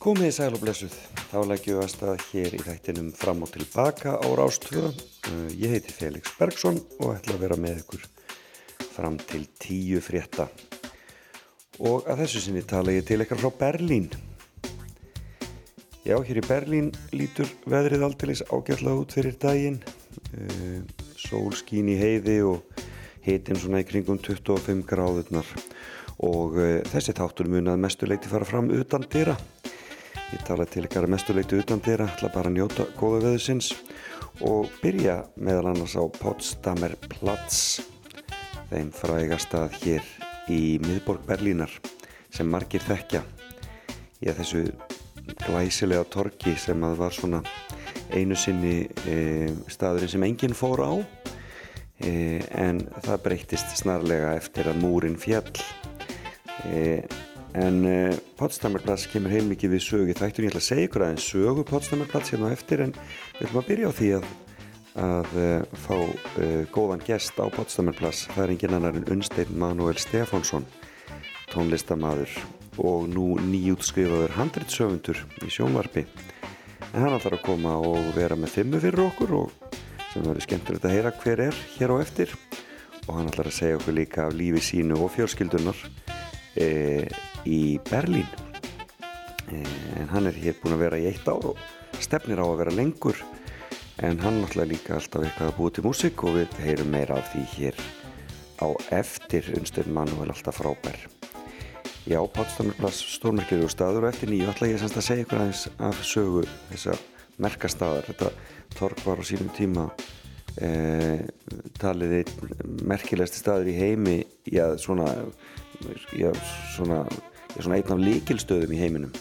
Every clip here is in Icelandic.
Komið í sæl og blessuð, þá leggjum við að stað hér í þættinum fram og tilbaka á Rástvö. Uh, ég heiti Felix Bergson og ætla að vera með ykkur fram til tíu frétta. Og að þessu sinni tala ég til ykkar frá Berlín. Já, hér í Berlín lítur veðrið alltilis ágætla út fyrir daginn. Uh, sól skín í heiði og hitin svona í kringum 25 gráðurnar. Og uh, þessi þáttur mun að mestuleiti fara fram utan dýra. Ég tala til ykkar mestuleiti utan dýra, ætla bara að njóta góðu veðusins og byrja meðal annars á Potsdamer Platz, þeim frægastað hér í miðborg Berlínar sem margir þekkja. Ég þessu glæsilega torki sem að var svona einu sinni e, staðurinn sem enginn fór á e, en það breytist snarlega eftir að múrin fjall. E, En uh, Potsdamerplatz kemur heilmikið við sögu þættur. Ég ætla að segja ykkur aðeins sögu Potsdamerplatz hérna á eftir en við ætlum að byrja á því að, að uh, fá uh, góðan gest á Potsdamerplatz. Það er engin annar en Unstein Manuel Stefánsson, tónlistamadur og nú nýjútskrifaður handritsöfundur í sjónvarpi. En hann ætlar að koma og vera með fimmu fyrir okkur og sem verður skemmtilegt að heyra hver er hér á eftir og hann ætlar að segja okkur líka af lífi sínu og fjörskildunar í Berlín. En hann er hér búin að vera í eitt ár og stefnir á að vera lengur. En hann náttúrulega líka alltaf eitthvað að búið til músík og við heyrum meira af því hér á eftir. Unnstun Manuel alltaf frábær. Já, Potsdamerplass stórmerkir og staður og eftir. Nýju ætla ég semst að segja ykkur aðeins af sögu þessar merkastadar þetta tork var á sínum tíma eh, talið einn merkilegsti staður í heimi. Já, svona já, svona er svona einn af líkilstöðum í heiminum.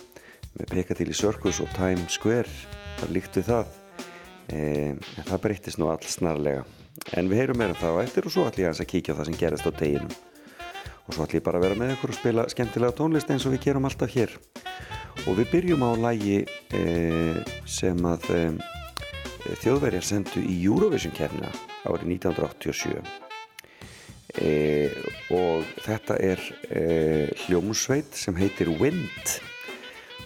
Með Piccadilly Circus og Times Square það líkt við það. E, en það breytist nú alls snarlega. En við heyrum meira um það á eftir og svo ætlum ég að kíkja á það sem gerist á deginum. Og svo ætlum ég bara að vera með ykkur og spila skemmtilega tónlist eins og við gerum alltaf hér. Og við byrjum á lægi e, sem að e, þjóðverjar sendu í Eurovision kærna árið 1987 E, og þetta er e, hljómsveit sem heitir Wind.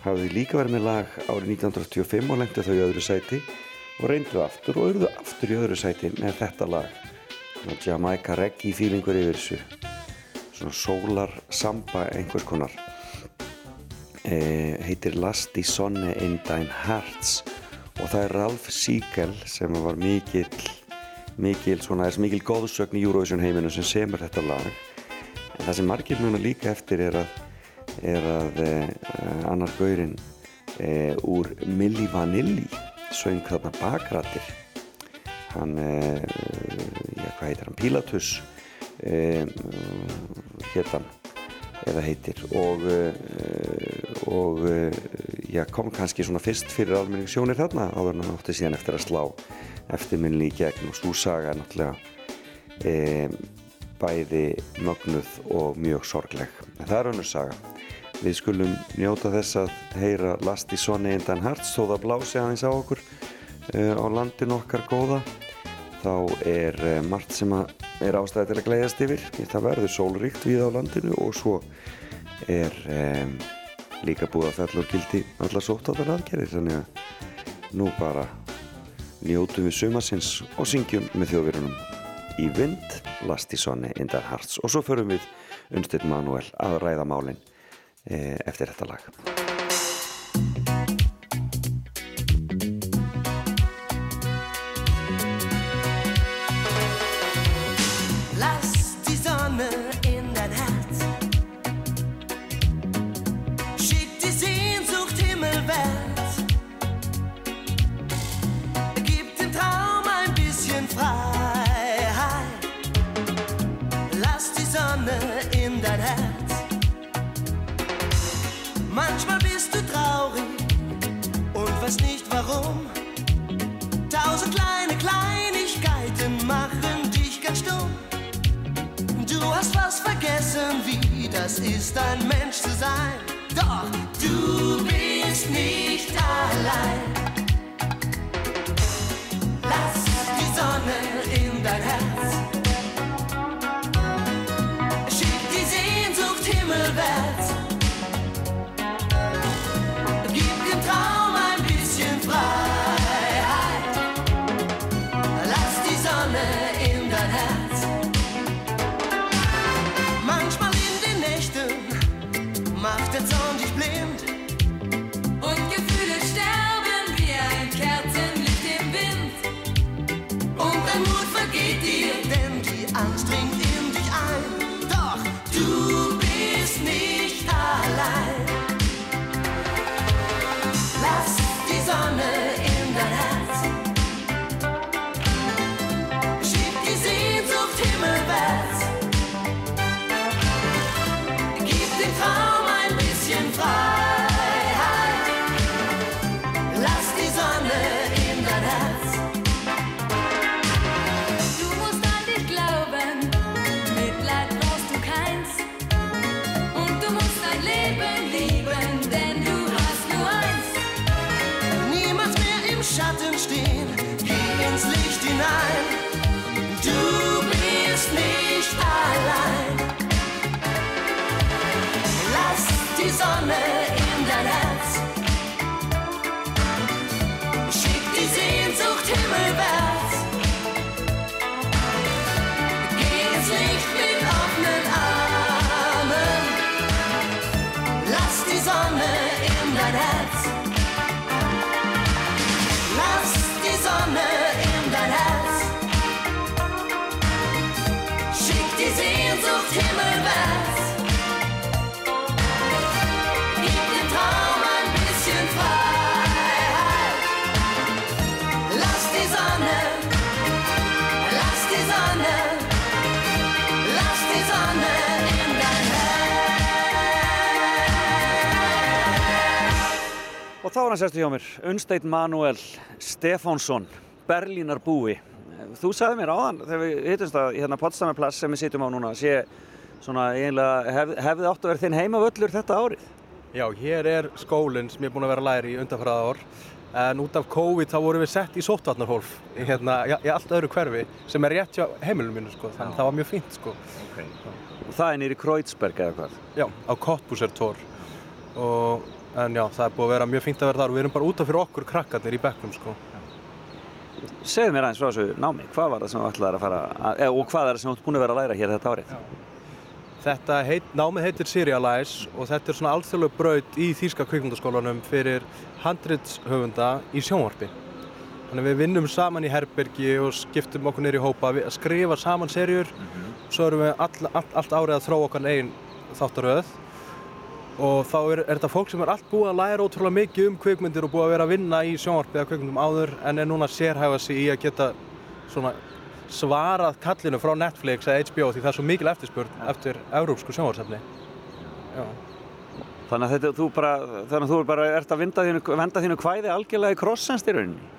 Hafði líka verið með lag árið 1985 og lengti þau í öðru sæti og reyndu aftur og auðvitað aftur í öðru sæti með þetta lag. Svona Jamaica reggae feelingur yfir þessu. Svona solar samba einhvers konar. E, heitir Lasti Sonne in Dein Hearts og það er Ralf Siegel sem var mikill mikil, svona, er mikil góðsögn í Eurovision heiminu sem semur þetta lag. En það sem margir muna líka eftir er að, er að eh, annar gaurinn eh, úr Milli Vanilli söng þarna bakrættir hann eh, já, hvað heitir hann, Pilatus héttan eða heitir. Og, og já, kom kannski svona fyrst fyrir almenningssjónir þarna áður en hann átti síðan eftir að slá eftirminni í gegn og slúsaga er náttúrulega e, bæði mögnuð og mjög sorgleg. En það er önnur saga. Við skulum njóta þess að heyra Lasti Sonni Indan Harts þó það blási aðeins á okkur e, á landin okkar góða. Þá er e, margt sem er ástæði til að gleiðast yfir. Það verður sólríkt við á landinu og svo er líka búið að fell og gildi allar sóttáðar aðgerðir. Þannig að nú bara njótu við sumasins og syngjum með þjóðverunum í vind, Lastisonni, Indar Harts og svo förum við Unstedt Manuel að ræða málinn eh, eftir þetta lag. Ist ein Mensch zu sein. Doch du bist nicht allein. Og þá er hann sérstu hjá mér, Unnsteit Manuel Stefánsson, Berlínar búi. Þú sagði mér áðan þegar við hittumst að hérna Potsdamerplass sem við sitjum á núna sé svona eiginlega hef, hefði átt að vera þinn heimavöllur þetta árið. Já, hér er skólinn sem ég er búinn að vera að læra í undanfæraða ár en út af COVID þá vorum við sett í sóttvarnarhólf í, hérna, í, allt öðru hverfi sem er rétt hjá heimilum mínu sko, þannig að það var mjög fínt sko. Og það er nýri Kreutzberg eða hvað. Já, á Kottbúsertór og en já, það er búið að vera mjög fínt að vera þar og við erum bara útaf fyrir okkur krakkarnir í bekknum sko. Segðu mér aðeins frá þessu námi, hvað var það sem þú ætlaði að fara að, eða, og hvað er það sem þú ert búin að vera að læra hér þetta árið? Þetta heit, námið heitir Serialize og þetta er svona alþjóðleg braut í Þýrska kvikmundaskólanum fyrir handritshöfunda í sjónvarpi. Þannig við vinnum saman í herbergi og skiptum okkur í hópa að skrifa saman serjur svo erum við all, all, allt árið að þróa okkar einn þáttaröð og þá er, er þetta fólk sem er allt búið að læra ótrúlega mikið um kvikmyndir og búið að vera að vinna í sjónvarpi eða kvikmyndum áður en er núna að sérhæfa sig í að geta svona svarað kallinu frá Netflix eða HBO því það er svo mikil eftirspurn eftir európsku sjónvarsefni. Þannig að, þetta, þú bara, þannig að þú bara ert að vinda þínu, venda þínu kvæði algjörlega í krossens í rauninni.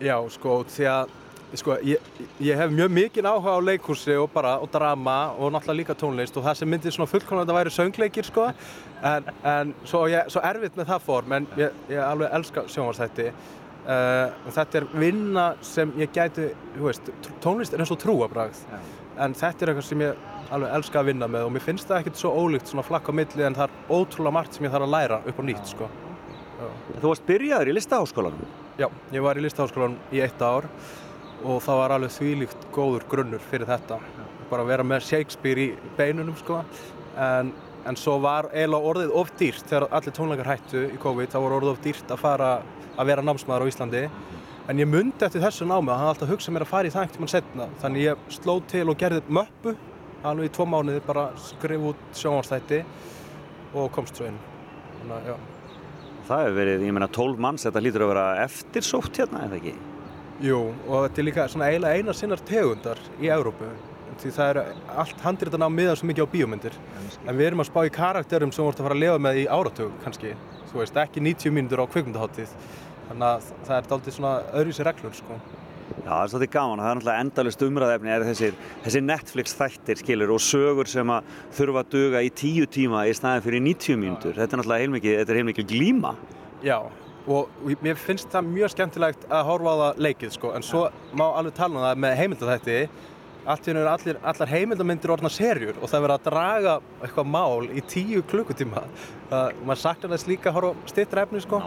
Já, sko, því að sko, ég, ég hef mjög mikinn áhuga á leikhúsi og bara, og drama og náttúrulega líka tónlist og það sem myndi svona fullkomlega að þetta væri söngleikir, sko en, en svo, ég, svo erfitt með það form en ég, ég alveg elska sjónvarsþætti uh, og þetta er vinna sem ég gæti, þú veist, tónlist er eins og trúabragð en þetta er eitthvað sem ég alveg elska að vinna með og mér finnst það ekkert svo ólíkt svona flakk á milli en það er ótrúlega margt sem ég þarf að læra upp á nýtt, sko Þú varst byrjaður í listaháskólanum. Já, ég var í listaháskólanum í eitt ár og það var alveg þvílíkt góður grunnur fyrir þetta. Bara að vera með Shakespeare í beinunum sko. En, en svo var eiginlega orðið of dýrt þegar allir tónleikar hættu í COVID. Það var orðið of dýrt að fara að vera námsmaður á Íslandi. En ég myndi eftir þessu námi að hann alltaf hugsað mér að fara í það einhvern tímann setna. Þannig ég sló til og gerði möppu alveg í tvo mánuði bara skrif út sjónvarstætti og komst svo inn. Þannig. Það hefur verið, ég meina, 12 manns, þetta lítur að vera eftirsótt hérna, eða ekki? Jú, og þetta er líka svona eiginlega eina sinnar tegundar í Evrópu. Því það er allt handritan á miðan svo mikið á bíómyndir. En við erum að spá í karakterum sem ert að fara að lifa með í áratug, kannski. Þú veist, ekki 90 mínútur á kvikmyndaháttíð. Þannig að það er daldið svona öðruvísi reglur, sko. Já, það er svolítið gaman. Það er náttúrulega endalist umræðefni er þessir, þessir Netflix þættir, skilur, og sögur sem að þurfa að duga í 10 tíma í staðin fyrir 90 mínútur. Þetta er náttúrulega heilmikið, glíma. Já, og mér finnst það mjög skemmtilegt að horfa á það leikið, sko. En svo má alveg tala um það með heimildathætti. Allt í eru allir, allar heimildamindir orðna serjur og það er verið að draga eitthvað mál í tíu klukkutíma. Það, maður saknar þess líka að horfa stittra efni, sko.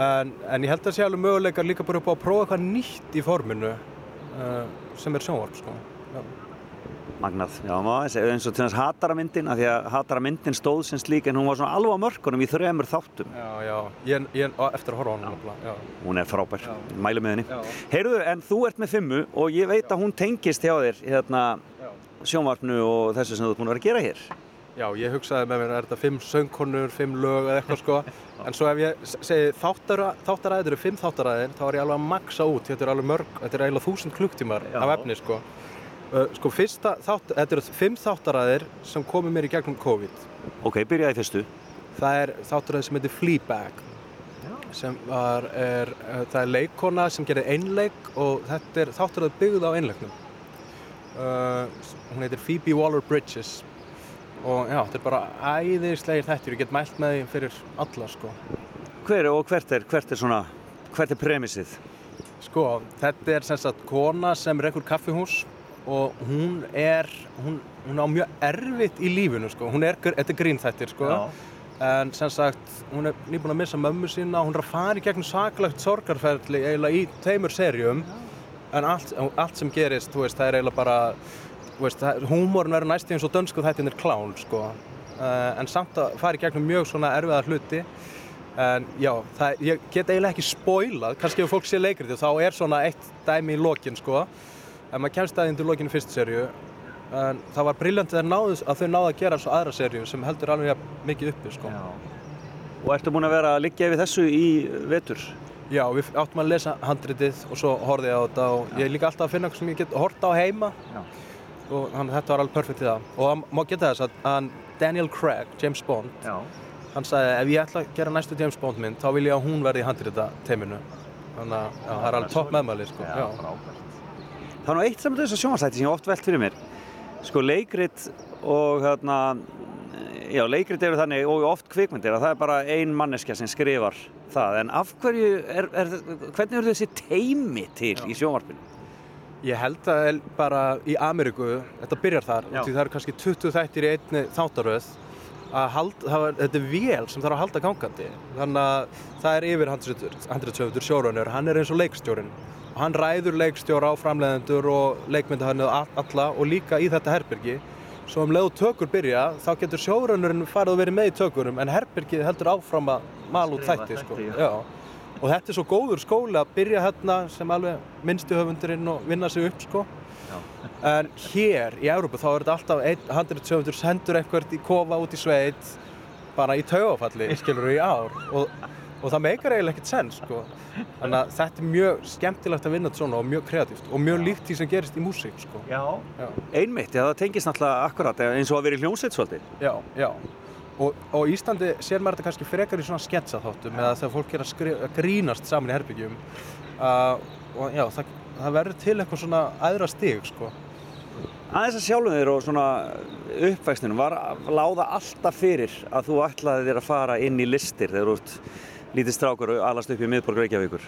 En, en ég held að sé alveg möguleikar líka bara upp á að prófa eitthvað nýtt í forminu uh, sem er sjónvarp, sko. Já. Magnað, já, maður, eins og til þess hataramyndin, af því að hataramyndin stóð sem slík en hún var svona alveg á mörkunum í þremur þáttum. Já, já, ég, ég eftir að horfa á hana já. Hún er frábær, mælu með henni. Já. Heyrðu, en þú ert með fimmu og ég veit að hún tengist hjá þér hérna, sjónvarpnu og þessu sem þú ert búin að vera að gera hér. Já, ég hugsaði með mér, er þetta fimm söngkonur, fimm lög eða eitthvað sko. En svo ef ég segi þáttara, þáttaræðir eru fimm þáttaræðir, þá er ég alveg að maksa út. Þetta er alveg mörg, þetta er eiginlega þúsund klukktímar Já. af efni sko. Uh, sko fyrsta þátt, þetta eru fimm þáttaræðir sem komu mér í gegnum COVID. Ok, byrjaði í fyrstu. Það er þáttaræðir sem heitir Fleabag. Sem var, er, uh, það er leikona sem gerir einleik og þetta er þáttaræðir byggð á einleiknum. Uh, hún heitir Phoebe Waller-Bridges og já, þetta er bara æðislegir þættir, ég get mælt með því fyrir alla sko. Hver og hvert er, hvert er svona, hvert er premissið? Sko, þetta er sem sagt kona sem rekur kaffihús og hún er, hún, hún á mjög erfitt í lífinu sko, hún er, þetta er grínþættir sko. En sem sagt, hún er nýbúin að missa mömmu sína, hún er að fara í gegnum saklegt sorgarferðli eiginlega í tveimur serjum en allt, allt sem gerist, þú veist, það er eiginlega bara, húmórinn verður næst eins og dönsku þættin er klán, sko. Uh, en samt að fara í gegnum mjög svona erfiða hluti. En já, það, ég get eiginlega ekki spoilað, kannski ef fólk sé leikrið þá er svona eitt dæmi í lokin, sko. En maður kemst aðeins til lokin í fyrstu serju. En það var briljant að, þau náðu að gera svo aðra serju sem heldur alveg mikið uppi, sko. Og ertu búin að vera að liggja yfir þessu í vetur? Já, við áttum að lesa handritið og svo horfði ég á þetta og ég er líka alltaf að finna eitthvað sem ég get hort á heima Já. og að þetta var alveg perfekt í það og má geta þess að hann Daniel Craig, James Bond Já. hann sagði ef ég ætla að gera næstu James Bond mynd þá vil ég að hún verði í handrita teiminu þannig að já, það er alveg topp meðmæli sko. Já, Það er nú eitt saman þessu sjónvarsætti sem ég oft velt fyrir mér. Sko leikrit og hérna, já leikrit eru þannig og oft kvikmyndir að það er bara ein manneskja sem skrifar það. En af hverju, er, er, hvernig eru þessi teimi til í sjónvarpinu? Ég held að bara í Ameríku, þetta byrjar þar, Já. það eru kannski 20 þættir í einni þáttaröð, að hald, var, þetta er vél sem þarf að halda gangandi. Þannig að það er yfir handriðsöfundur sjórunur, hann er eins og leikstjórin. Hann ræður leikstjóra á framleiðendur og leikmyndahannuð alla og líka í þetta herbyrgi. Svo um leið og tökur byrja, þá getur sjórunurinn farið að vera með í tökurum, en herbyrgið heldur áfram að mala út þætti. Sko. Og þetta er svo góður skóli að byrja hérna sem alveg minnstu höfundurinn og vinna sig upp sko. En hér í Európu þá er þetta alltaf einn handritsöfundur sendur eitthvað í kofa út í sveit bara í taugafalli, skilur í ár og, og það meikar eiginlega ekkert senn sko. Þannig að þetta er mjög skemmtilegt að vinna þetta svona og mjög kreatíft og mjög líkt því sem gerist í músík sko. Já. Já. Einmitt, já það tengist náttúrulega akkurat eins og að vera í hljómsveit svolítið. Já, já. Og, og Íslandi sér maður þetta kannski frekar í svona sketsa þáttum eða þegar fólk er að, skri, að grínast saman í herbyggjum uh, og já, það, það verður til eitthvað svona æðra stig sko. Aðeins að sjálfum þér og svona uppvækstinu var láða alltaf fyrir að þú ætlaði þér að fara inn í listir þegar þú ert lítið strákur og alast upp í miðborg Reykjavíkur.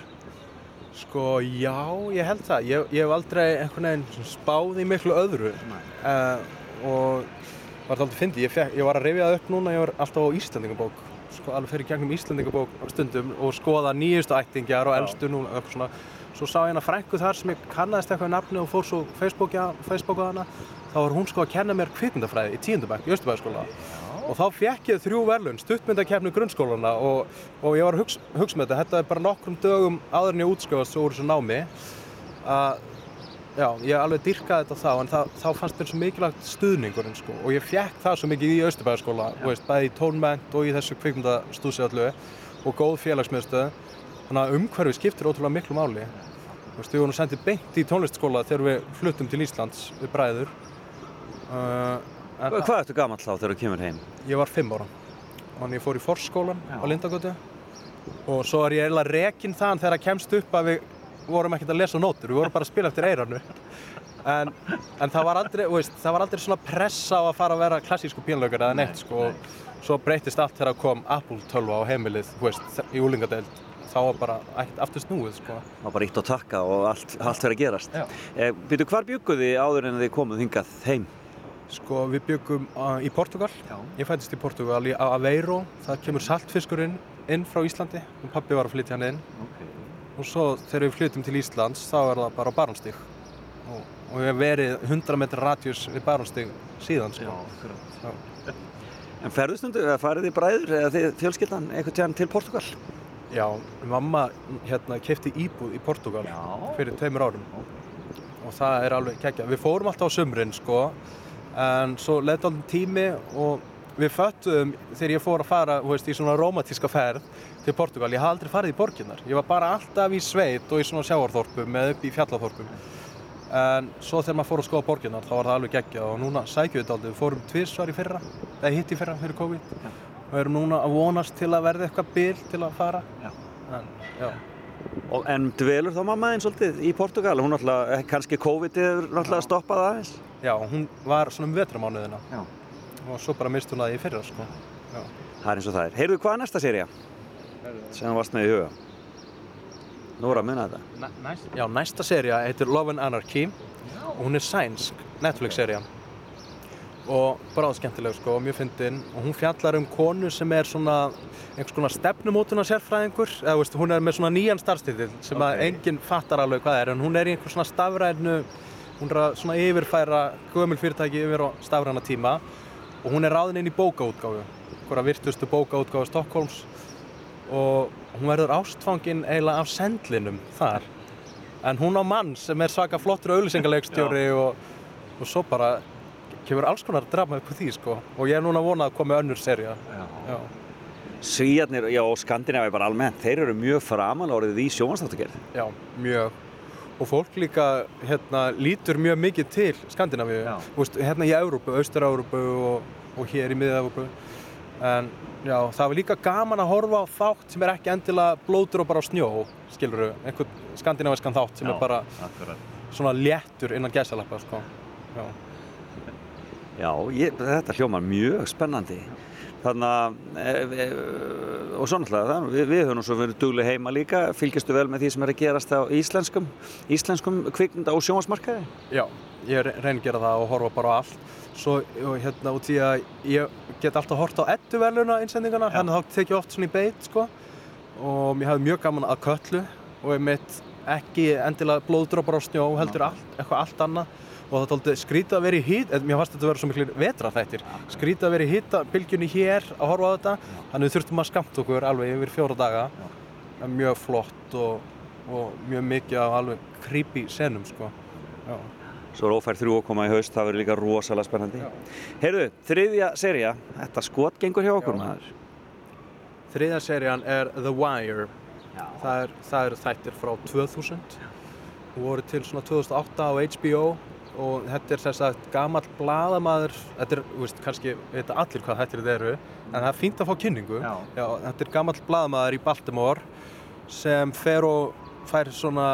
Sko, já, ég held það. Ég, ég hef aldrei einhvern veginn spáð í miklu öðru uh, og var þetta aldrei fyndið. Ég, ég var að rifja það upp núna, ég var alltaf á Íslandingabók, sko, alveg fyrir gegnum Íslandingabók á stundum og skoða nýjustu ættingjar og elstu nú, eitthvað svona. Svo sá ég hana frængu þar sem ég kannaðist eitthvað í nafni og fór svo Facebooka, Facebooka hana. Þá var hún sko að kenna mér kvikmyndafræði í tíundabæk í Östubæðaskóla. Og þá fekk ég þrjú verðlun, stuttmyndakefni grunnskólana og, og ég var að hugsa, hugsa með þetta, þetta er bara nokkrum dögum áður en ég útskrifast úr þessu námi. Að já, ég alveg dyrkaði þetta þá en það, þá fannst mér svo mikilvægt stuðningurinn sko. Og ég fekk það svo mikið í Östubæðaskóla, bæði í tónment og í þessu kvikmyndastúsi allu og góð félagsmiðstöð. Þannig að umhverfi skiptir ótrúlega miklu máli. Þú veist, við vorum sendið beint í tónlistskóla þegar við fluttum til Íslands við bræður. Uh, en, Hvað ertu gamall þá þegar þú kemur heim? Ég var fimm ára. Þannig ég fór í forsskólan Já. á Lindagötu og svo er ég eiginlega rekinn þann þegar það kemst upp að við vorum ekkert að lesa nótur, við vorum bara að spila eftir eiranu. En, en það, var aldrei, veist, það var aldrei svona pressa á að fara að vera klassísku pínlaugar eða neitt sko. Svo breytist allt þegar kom Apple 12 á heimilið, veist, í úlingadeild. Þá var bara ekkert aftur snúið sko. Það var bara ítt á takka og allt, allt verið að gerast. Já. Eh, Býtu, hvar bygguð þið áður en þið komuð hingað heim? Sko við byggum uh, í Portugal. Já. Ég fættist í Portugal í Aveiro. Það kemur saltfiskurinn inn frá Íslandi. Og pappi var að flytja hann inn. Okay. Og svo þegar við flytjum til Íslands þá er það bara á Barónstík. Og, og ég hef verið 100 metri radjus við Barónstík síðan sko. Já. En ferðu stundu, eða farið þið bræður eða þið fjölskyldan einhvern tíðan til Portugal? Já, mamma hérna kefti íbúð í Portugal Já. fyrir tveimur árum. Og það er alveg kekkja. Við fórum alltaf á sumrin sko. En svo leiði alveg tími og við föttuðum þegar ég fór að fara veist, í svona romantíska ferð til Portugal, ég hafði aldrei farið í borginnar ég var bara alltaf í sveit og í svona sjáarþorpum eða upp í fjallaþorpum en svo þegar maður fór að skoða borginnar þá var það alveg geggjað og núna sækjum við þetta aldrei við fórum tvisvar í fyrra, eða hitt í fyrra fyrir COVID og erum núna að vonast til að verða eitthvað bil til að fara Já. en, já. Og, en dvelur þá mamma þín svolítið í Portugal? Hún náttúrulega, eh, kannski COVID er náttúrulega stoppað aðeins? Já, hún var svona um vetramánuðina Já. og svo bara mist hún það í fyrra sko. já. Það er eins og það er. Heyrðu, hvað er næsta seria sem þú varst með í huga? Nú að munna þetta. Já, næsta seria heitir Love and Anarchy og hún er sænsk Netflix-seria og bráð skemmtileg sko og mjög fyndin og hún fjallar um konu sem er svona einhvers konar stefnumótuna sérfræðingur eða veist, hún er með svona nýjan starfstítil sem að enginn fattar alveg hvað er en hún er í einhvers svona stafrænu hún er að svona yfirfæra gömul fyrirtæki yfir á stafræna tíma og hún er ráðin inn í bókaútgáfu einhverja virtustu bókaútgáfu Stokkólms og hún verður ástfangin eiginlega af sendlinum þar. En hún á mann sem er svaka flottur auðlýsingalegstjóri og, og svo bara kemur alls konar drama upp á því sko. Og ég er núna að vona að koma önnur serja Já. Svíjarnir, já, og Skandinavi bara almennt, þeir eru mjög framan orðið í sjónvastáttugerð. Já, mjög og fólk líka hérna lítur mjög mikið til Skandinavíu Já. Hérna í Európu, Austur-Európu og, og hér í Mið-Európu en já, það var líka gaman að horfa á þátt sem er ekki endilega blótur og bara á snjó skilur einhvern skandinaviskan þátt sem er bara akkurat. svona léttur innan gæsalappa sko. já. Já, ég, þetta hljómar mjög spennandi. Þannig að, e, e, og svo náttúrulega það, við, við höfum svo verið dugli heima líka, fylgjastu vel með því sem er að gerast á íslenskum, íslenskum kvikmynda og sjónvarsmarkaði? Já, ég re- reyni að gera það og horfa bara á allt. Svo og hérna út í að ég get alltaf hort á edduveluna innsendingana, þannig að þá tek ég oft svona í beit sko. Og mér hafði mjög gaman að köllu og ég mitt ekki endilega blóðdrópar á snjó, heldur allt, eitthvað allt annað. Og það alltaf skrítið að vera í hýt, mér fannst þetta að vera svo miklu vetra þættir, skrítið að vera í hýta bylgjunni hér að horfa á þetta, þannig við þurftum að skamta okkur alveg yfir fjóra daga. En Mjög flott og, og mjög mikið af alveg creepy senum sko. Já. Svo er ófær þrjú að koma í haust, það verður líka rosalega spennandi. Heyrðu, þriðja serja, þetta skot gengur hjá okkur maður. Þriðja serían er The Wire. Það er, það er þættir frá 2000 og voru til svona 2008 á HBO og þetta er þess að gamall bladamaður, þetta er, þú veist, kannski veit allir hvað þættir þetta eru, en það er fínt að fá kynningu. Já. þetta er gamall bladamaður í Baltimore sem fer og fær svona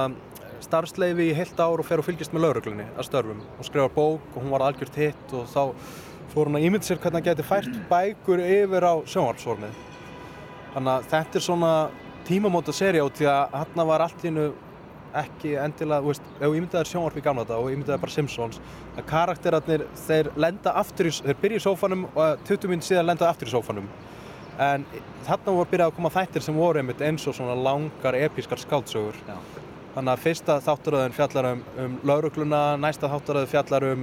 starfsleifi í heilt ár og fer og fylgist með lauruglunni að störfum og skrifar bók og hún var algjört hitt og þá fór hún að ímynda sér hvernig hann geti fært bækur yfir á sjónvarpsformið. Þannig að þetta er svona tímamóta serja út því að hann var allt í hennu ekki endilega, þú veist, ef þú ímyndaðir sjónvarp í gamla þetta og ímyndaðir bara Simpsons að karakterarnir, þeir lenda aftur í, þeir byrja í sófanum og 20 minn síðan lenda aftur í sófanum. En þarna voru byrjað að koma þættir sem voru einmitt eins og svona langar episkar skáldsögur. Já. þannig að fyrsta þátturöðin fjallar um, um laurugluna, næsta þátturöðin fjallar um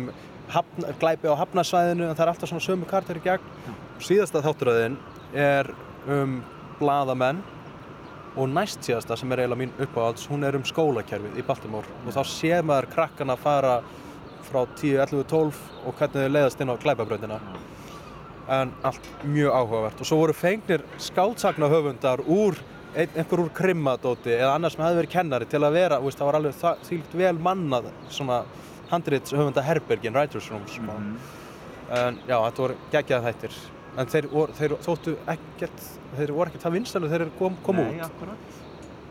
hafna, glæpi á hafnasvæðinu en það er alltaf svona sömu karakter í gegn. Síðasta þátturöðin er um bladamenn og næst síðasta sem er eiginlega mín uppáhalds hún er um skólakerfið í Baltimore. Og þá sé maður krakkana fara frá 10, 11, 12 og hvernig þau leiðast inn á glæpabröndina en allt mjög áhugavert. Og svo voru fengnir skáldsagna höfundar úr ein, einhver úr krimmadóti eða annar sem hefði verið kennari til að vera, veist, það var alveg þvílíkt vel mannað svona handrits höfunda herbergin, writers rooms mm en já, þetta voru geggjað þættir en þeir, voru, þeir þóttu ekkert þeir voru ekkert það vinstælu þeir kom, kom út akkurat.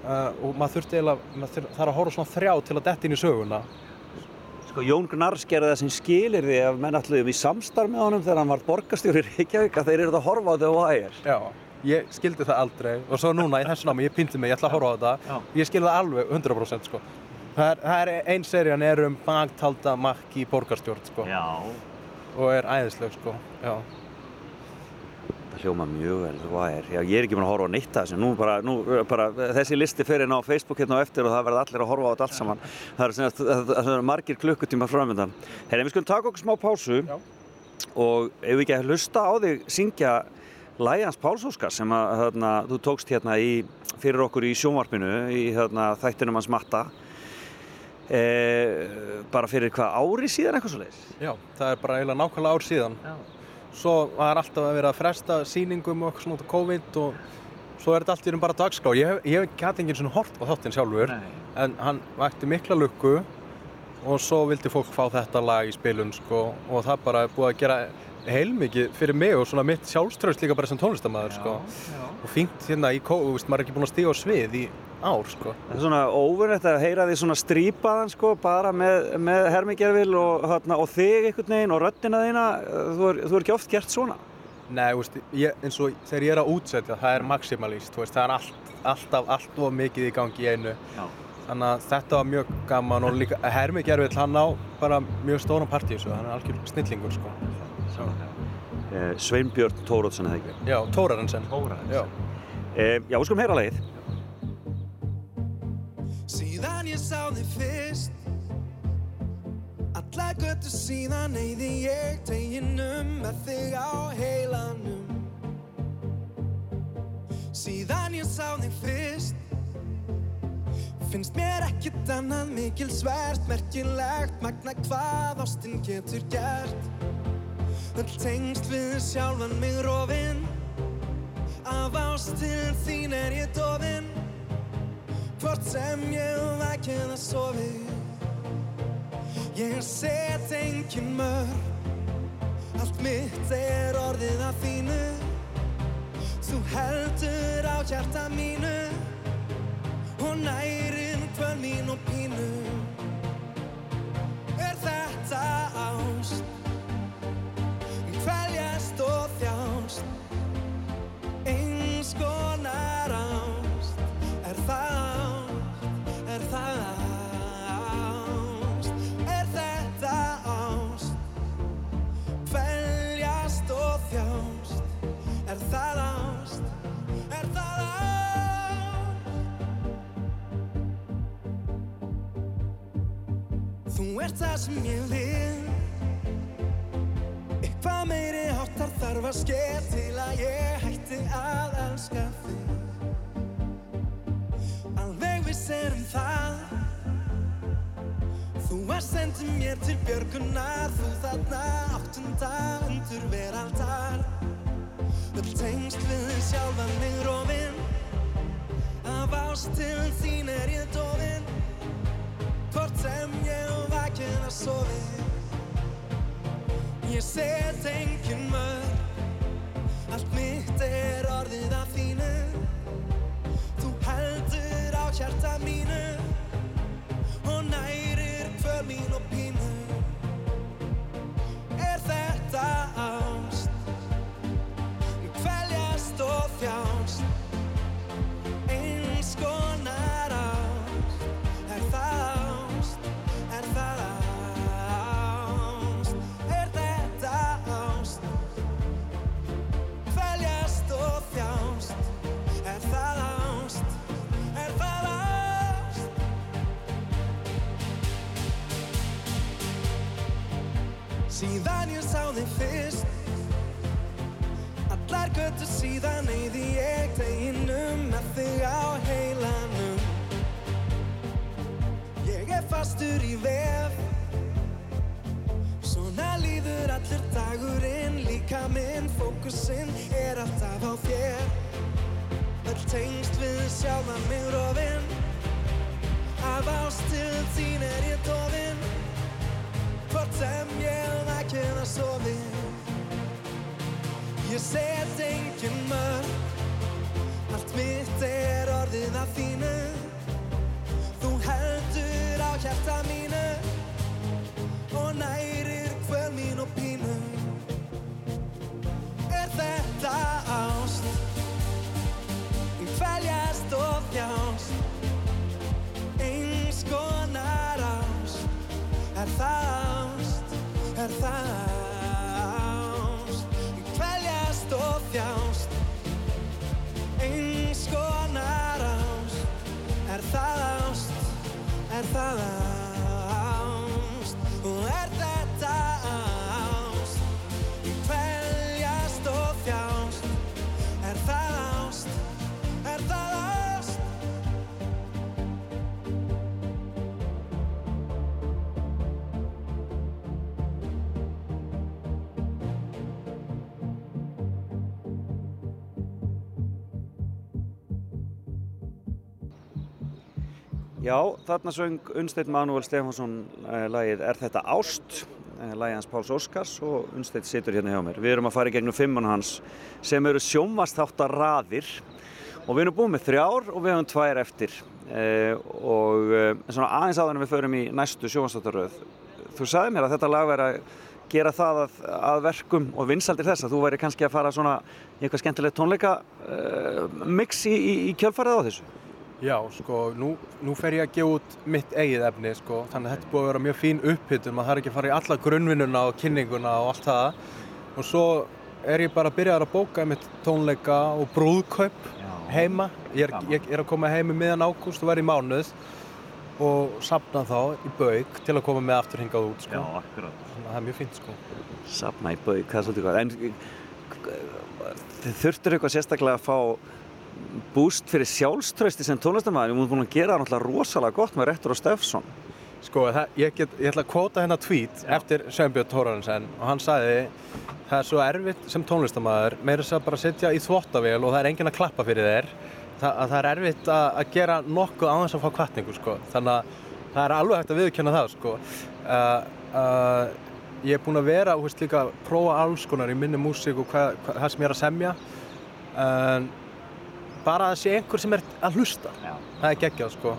uh, og maður þurfti eiginlega maður þarf að horfa svona þrjá til að detta inn í söguna Sko, Jón Gnarrs gerði það sem skilir því að menn allir í samstarf með honum þegar hann var borgarstjóri í Reykjavík að þeir eru að horfa á The Wire. já, ég skildi það aldrei og svo núna í þessu námi, ég pynti mig, ég ætla að horfa á þetta Já. ég skildi það alveg 100% sko það er, það er ein serían er um bagtalda makki í borgarstjórn sko Já. og er æðisleg sko já, Það hljóma mjög vel, The Wire. Já, ég er ekki búin að horfa á neitt að þessu. Nú bara, nú bara, þessi listi fer inn á Facebook hérna á eftir og það verða allir að horfa á þetta allt saman. Það sem sagt- það, það eru margir klukkutíma framöndan. Herri, við skulum taka okkur smá pásu Já. og ef við ekki að hlusta á þig syngja Læjans Pálsóskar sem að þarna, þú tókst hérna í, fyrir okkur í sjónvarpinu í þarna, þættinum hans Matta. E, bara fyrir hvað ári síðan eitthvað svo leiðis? já, það er bara eiginlega nákvæmlega ár síðan Já. Svo var alltaf að vera að fresta sýningum og eitthvað svona út af COVID og svo er þetta allt í raun bara dagskrá. Ég hef, ekki hatt enginn svona hort á þáttinn sjálfur en hann vakti mikla lukku og svo vildi fólk fá þetta lag í spilun sko og það bara er búið að gera heilmikið fyrir mig og svona mitt sjálfströðs líka bara sem tónlistamæður sko. og fínt hérna í veist, maður er ekki búinn að stíga á svið í ár sko. Það er svona óverðrætt að heyra því svona strípaðan sko, bara með, með hermigerfil og, þarna, og þig einhvern veginn og röddina þína, þú er, þú er ekki oft gert svona. Nei, þú veist, ég, eins og þegar ég er að útsetja, það er maximalist, þú veist, það er allt, alltaf allt of mikið í gangi í einu. Já. Þannig að þetta var mjög gaman og líka Hermi Gervill, hann á bara mjög stóran partí þessu, hann er algjör snillingur sko. Eh, Sveinbjörn Tórótsen eða ekki. Já, Tórarensen. Tórarensen. Já. Eh, já, við skulum heyra lagið. Síðan ég sá þig fyrst. Alla göttu síðan eyði ég teginum með þig á heilanum. Síðan ég sá þig fyrst. Finnst mér ekkert annað mikil svært Merkilegt magna hvað ástin getur gert. Öll tengst við sjálfan mig rofinn Af ástin þín er ég dofinn Hvort sem ég væk eða sofi Ég set engin mörg Allt mitt er orðið að þínu Þú heldur á hjarta mínu Og nærir hvern mín og pínu. Er þetta ást? Kvæljast og þjást. Eins konar ást Þú ert það sem ég vil. Eitthvað meiri háttar þarf að ske til að ég hætti að elska þig. Alveg viss er um það. Þú að sendi mér til björgunar. Þú þarna áttunda undur veraldar. Öll tengst við sjálfan mig rofinn Af ást til þín er ég dofinn Hvort sem ég vakið að sofi. Ég set engin mörg Allt mitt er orðið af þínu Þú heldur á hjarta mínu Og nærir hver mín og pínu. Er þetta ást? Kvæljast og þjást Eins konar ást Síðan ég sá þig fyrst. Allar göttu síðan eyði ég teginum með þig á heilanum. Ég er fastur í vef. Svona líður allur dagurinn Líka minn fókusinn er alltaf á þér. Öll tengst við sjálfan mig rofinn Af ástil þín er ég dofinn sem ég væk eða sofi Ég set engin mörg Allt mitt er orðið af þínu Þú heldur á hjarta mínu Er Já, þarna söng Unnsteinn Manuel Stefánsson uh, lagið Er þetta ást? Uh, lagið hans Páls Óskars og Unnsteinn situr hérna hjá mér. Við erum að fara í gegnum fimmun hans sem eru sjónvastáttar raðir og við erum búin með þrjár og við hefum tvær eftir uh, og uh, svona aðeins áður en við förum í næstu sjónvastáttaröð. Þú sagði mér að þetta lag væri að gera það að, að verkum og vinsaldir þess að þú væri kannski að fara svona í eitthvað skemmtilegt tónleika uh, mix í, í, í kjölfarið á þessu. Já, sko, nú, nú fer ég að gefa út mitt eigið efni, sko, þannig að þetta er búið að vera mjög fín upphittun, maður þarf ekki að fara í alla grunnvinnuna og kynninguna og allt það og svo er ég bara að byrja að bóka mitt tónleika og brúðkaup heima, ég er, ég er að koma heim í miðan ágúst og verði í mánuð og sapna þá í bauk til að koma með aftur hingað út, sko, akkurat. þannig að það er mjög fínt, sko. Safna í bauk, það er svolítið gott. En þið þurftur eitthvað sérstaklega að fá búst fyrir sjálfströsti sem tónlistamæður. Við múum búin að gera náttúrulega rosalega gott með Rettur og Steffsson. Sko, það, ég, get, ég ætla að kvóta hérna tweet eftir Sveinbjörn Tórarensen og hann sagði það er svo erfitt sem tónlistamæður meira þess að bara setja í þvottavél og það er enginn að klappa fyrir þér það, að það er erfitt að, að gera nokkuð á þess að fá kvartningu sko. þannig að það er alveg hægt að viðkjöna það sko. uh, uh, ég er búinn að vera og veist, líka að prófa alls konar í minni músík og hvað, hvað, það sem ég er að semja en bara að sé einhver sem er að hlusta. Já. það er geggjað sko.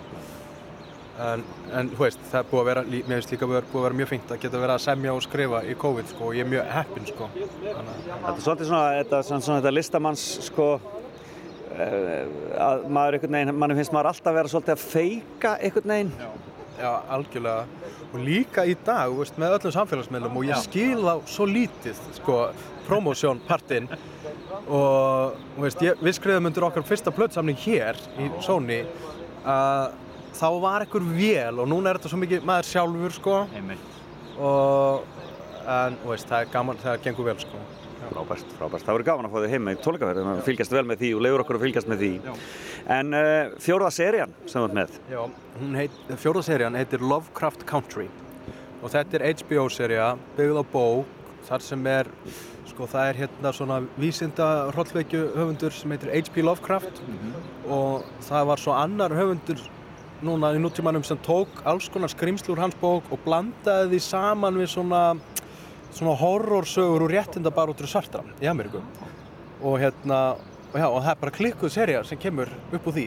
En, en þú veist, það er búið að vera mér finnst líka búið að vera mjög fínt að geta verið að semja og skrifa í COVID sko og ég er mjög heppinn sko. Þannig, að- Þetta er svolítið svona, þetta, svona, svona, þetta listamanns sko eh, að maður einhvern veginn, mann finnst maður alltaf vera svolítið að feika einhvern veginn. já, algjörlega. Og líka í dag, veist, með öllum samfélagsmiðlum og ég skil þá svo lítið sko, promotion partinn og þú veist, ég, við skrifum undir okkar fyrsta plötsamning hér í Sony að þá var ekkur vél og núna er þetta svo mikið maður sjálfur sko. Og en þú veist, það er gaman, það gengur vel sko. Frábært, frábært. Það verður gaman að fá þig heim í tólkaverð, að fylgjast vel með því og leiður okkur að fylgjast með því. En uh, fjórða serían sem þú ert með, Já, hún heit, fjóra serían heitir Lovecraft Country. Og þetta er HBO-sería byggð á bók þar sem er, sko það er hérna svona vísinda hrollveikju höfundur sem heitir H.P. Lovecraft. Og það var svo annar höfundur núna í nútímanum sem tók alls konar skrimslu úr hans bók og blandaði því saman við svona svona horrorsögur úr réttindabaróttur svartra í Ameríku. Og hérna, og já, og það er bara klikkuð serja sem kemur upp úr því.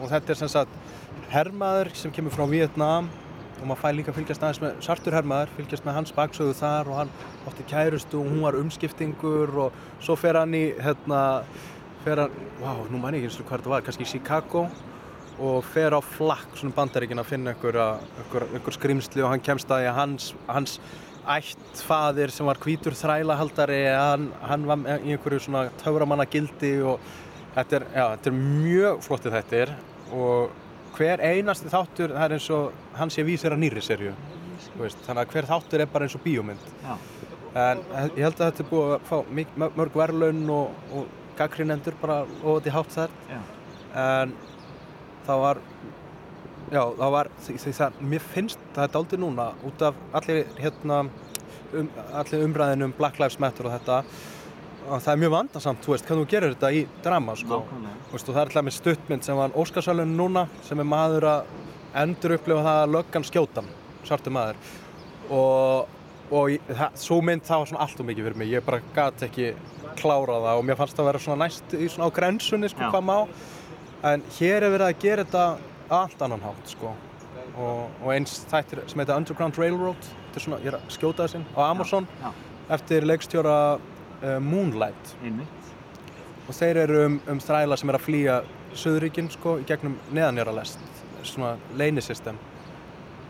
Og þetta er sem sagt hermaður sem kemur frá Vietnam og maður fær líka að fylgjast aðeins með svartur hermaður, fylgjast með hans baksögu þar og hann átti kærustu og hún var umskiptingur og svo fer hann í hérna, fer hann, wow, nú man ég ekki eins og hvað þetta var, kannski í Chicago og fer á flakk svona bandaríkin að finna einhver, skrimsli og hann kemst að því að hans, hans ættfaðir sem var hvítur þrælahaldari hann, hann var í einhverju svona töframanna gildi og þetta er, já, þetta er mjög flottið þettir og hver einasti þáttur það er eins og hann sé vísir að nýri serju þannig að hver þáttur er bara eins og bíómynd Já. en ég held að þetta er búið að fá mörg verðlaun og, og gaggrinendur bara ofandi hátt þar Já. en það var já, það var því, það, mér finnst er dálítið núna út af allir hérna um, allir umræðin um Black Lives Matter og þetta að það er mjög vandarsamt, þú veist, hvernig þú gerir þetta í drama, sko. Veist, og það er alltaf með stuttmynd sem var Óskarsvælun núna sem er maður að endur upplifa það að löggan skjótan, svartu maður og, og það, svo mynd það var svona allt og mikið fyrir mig ég bara gat ekki klára það og mér fannst það að vera svona næst í svona á grensunni sko Já. hvað má en hér er verið að gera þetta allt annan hátt sko og, og eins þættir sem heita Underground Railroad þetta er svona, ég er að skjóta þessin á Amazon já. eftir leikstjóra Moonlight. Einmitt. og þeir eru um, um þræla sem er að flýja Suðuríkinn sko í gegnum neðanjara svona leynisystem.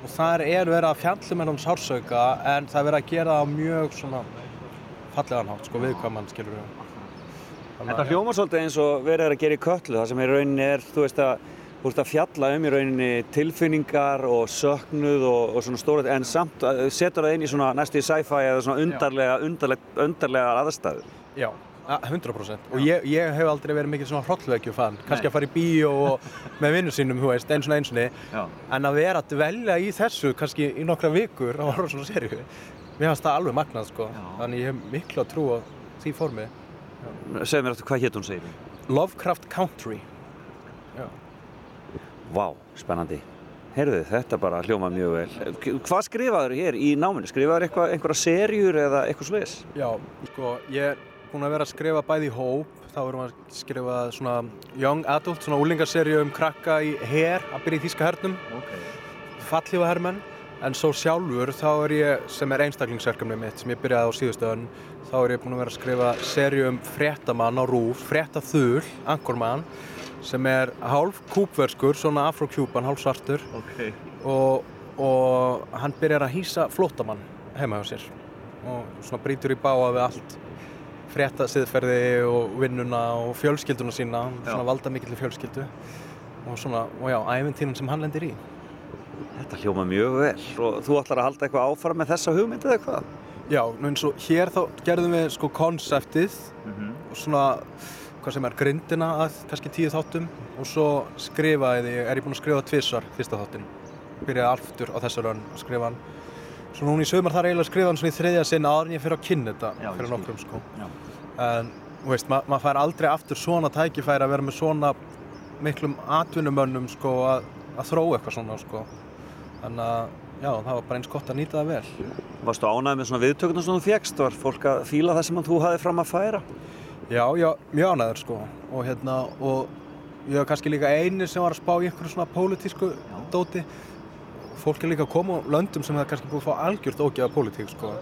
Og þar er verið að fjallum ennum sársauka en það er verið að gera það á mjög svona fallegan hátt sko viðkvæmann skilur við Þetta hljómar svolítið eins og verið er að gera í köllu, það sem í rauninni er, þú veist að, þú veist að fjalla um í rauninni tilfinningar og söknuð og, og svona stóra, en samt að setur það inn í svona næstu í sci-fi eða svona undarlega, undarlega, undarlega aðstæður. Já, a- 100% og ég, ég hef aldrei verið mikil svona hrollvekju fann kannski að fara í bíó og með vinnu sínum, þú veist, eins og einsinni en að vera að dvelja í þessu kannski í nokkra vikur að horfa svona serju mér fannst það alveg magnað sko. Já. þannig ég hef miklu að trúa því formi. Segð mér eftir hvað hétt hún segir. Lovecraft Country Vá, spennandi. Heyrðu, þetta bara hljóma mjög vel. Hvað skrifaður hér í náminu? Skrifaður einhverja serjur eða eitthvað sliðis? Já, sko, ég er búinn að vera að skrifa bæði í hóp, þá erum við að skrifa svona young adult, svona úlingarserju um krakka í her, að byrja í þýska hernum, Okay. fallífa hermenn, en svo sjálfur þá er ég, sem er einstaklingsverkefni mitt, sem ég byrjaði á síðustöðun, þá er ég búinn að vera að skrifa serju um fréttamann á rúf, fréttaþul, ankormann, sem er hálf kúpverskur, svona afro-kjúpan, hálf svartur, Ok. og, og hann byrjar að hýsa flótamann heima hjá sér. Og svona brýtur í báa við allt frétta siðferði og vinnuna og fjölskylduna sína Já. svona valda mikill fjölskyldu. Og svona, og já, æventýrin sem hann lendir í. Þetta hljóma mjög vel. Og þú ætlar að halda eitthvað áfram með þessa hugmynd eða hvað? Já, eins og hér þá gerðum við sko konseptið og svona hvað sem er grindina að kannski tíu þáttum og svo skrifaði er ég búinn að skrifa tvissar fyrsta þáttin byrjaði aftur á þessu raun að skrifa hann svo núna í sögumar þar eiginlega skrifa hann svona í þriðja sinna en ég fyrir að kynna þetta Já, fyrir nokkrum sko Já. en þú veist, ma maður fær aldrei aftur svona tækifæri að vera með svona miklum atvinnumönnum sko að, að þróa eitthvað svona sko þannig að já, það var bara eins gott að nýta það vel Varstu ánægð með svona viðtökuna sem þú fjekst? Var fólk að fíla það sem þú hafði fram að færa? Já, já, mjög ánæður sko. Og hérna, og ég var kannski líka eini sem var að spá í einhverju svona pólitísku dóti. Fólk er líka að koma á löndum sem það kannski búið að fá algjört ógeða pólitík sko.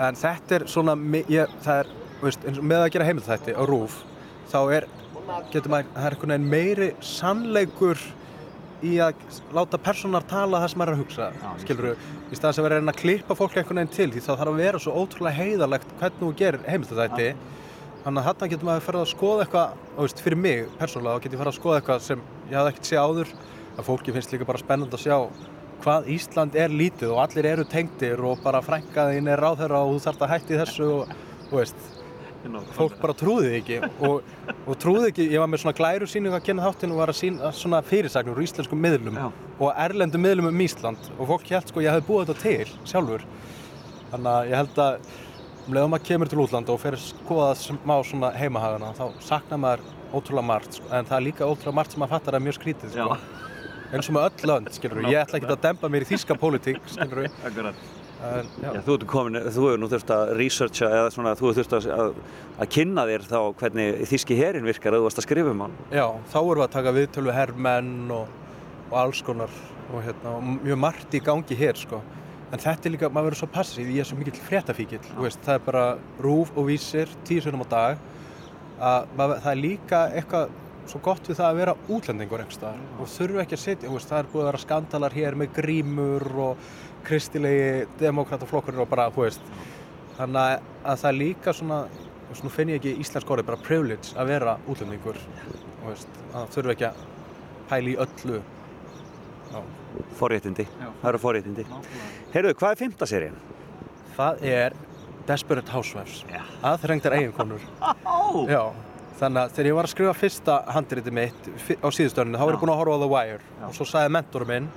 En þetta er svona, ég, það er veist, eins og með að gera heimilþætti á RÚF þá er, getur maður, það er einhvern veginn meiri sannleikur í að láta personar tala það sem maður er að hugsa, skilur við, í staðan sem að reyna að klippa fólk einhvern veginn til því það þarf að vera svo ótrúlega heiðalegt hvernig þú gerir heimilþætti Þannig að þarna getur maður farið að skoða eitthvað, veist, fyrir mig persónulega, þá getur ég farið að skoða eitthvað sem ég hafði ekkert séð áður. Að fólki finnst líka bara spennandi að sjá hvað Ísland er lítið og allir eru tengdir og bara frænkaðin er ráðherra og þú þarft að hætti þessu og, þú veist, fólk bara trúði því ekki og, og trúði ekki, ég var með svona glæru síningu að kynna þáttinn og var að sína svona fyrirsagnur úr íslenskum miðlum Já. og erlendum miðlum um Ísland og fólk held sko ég hefði búið þetta til sjálfur. Þannig að ég held að um leiðum maður kemur til útlanda og fer að skoða smá svona heimahagana þá saknar maður ótrúlega margt sko. en það er líka ótrúlega margt sem maður fattar að mjög skrítið sko. eins og með öll lönd, skilur ég ætla ekki að dempa mér í þýska pólitík, skilur Akkurat. en, já. Þú ert komin, þú hefur nú þurft að researcha eða svona, þú hefur þurft að, að, að kynna þér þá hvernig þíski herin virkar að þú varst að skrifa um hann. já, þá erum við að taka viðtölu herrmenn og, og alls konar og, hérna, og mjög margt í gangi hér sko. En þetta er líka, maður verður svo passív ég er svo mikill fréttafíkil, veist, það er bara rúf og vísir, tíu sunnum á dag að maður, það er líka eitthvað svo gott við það að vera útlendingur einhvers staðar. Og þurfu ekki að setja, þú veist, það er búið að vera skandalar hér með grímur og kristilegi demokrataflokkur og bara, þú veist. Þannig að, að það er líka svona veist, nú finn ég ekki íslensk orðið, bara privilege að vera útlendingur þú veist, að þurfu ekki að pæla í öllu. Forréttindi. Það eru forréttindi. Heyrðu, hvað er fymta serían? það er Desperate Housewives Já. aðþrengdar eiginkonur. Já, þannig að þegar ég var að skrifa fyrsta handriti mitt á síðustörninu, þá var ég búinn að horfa á The Wire og svo sagði mentorum minn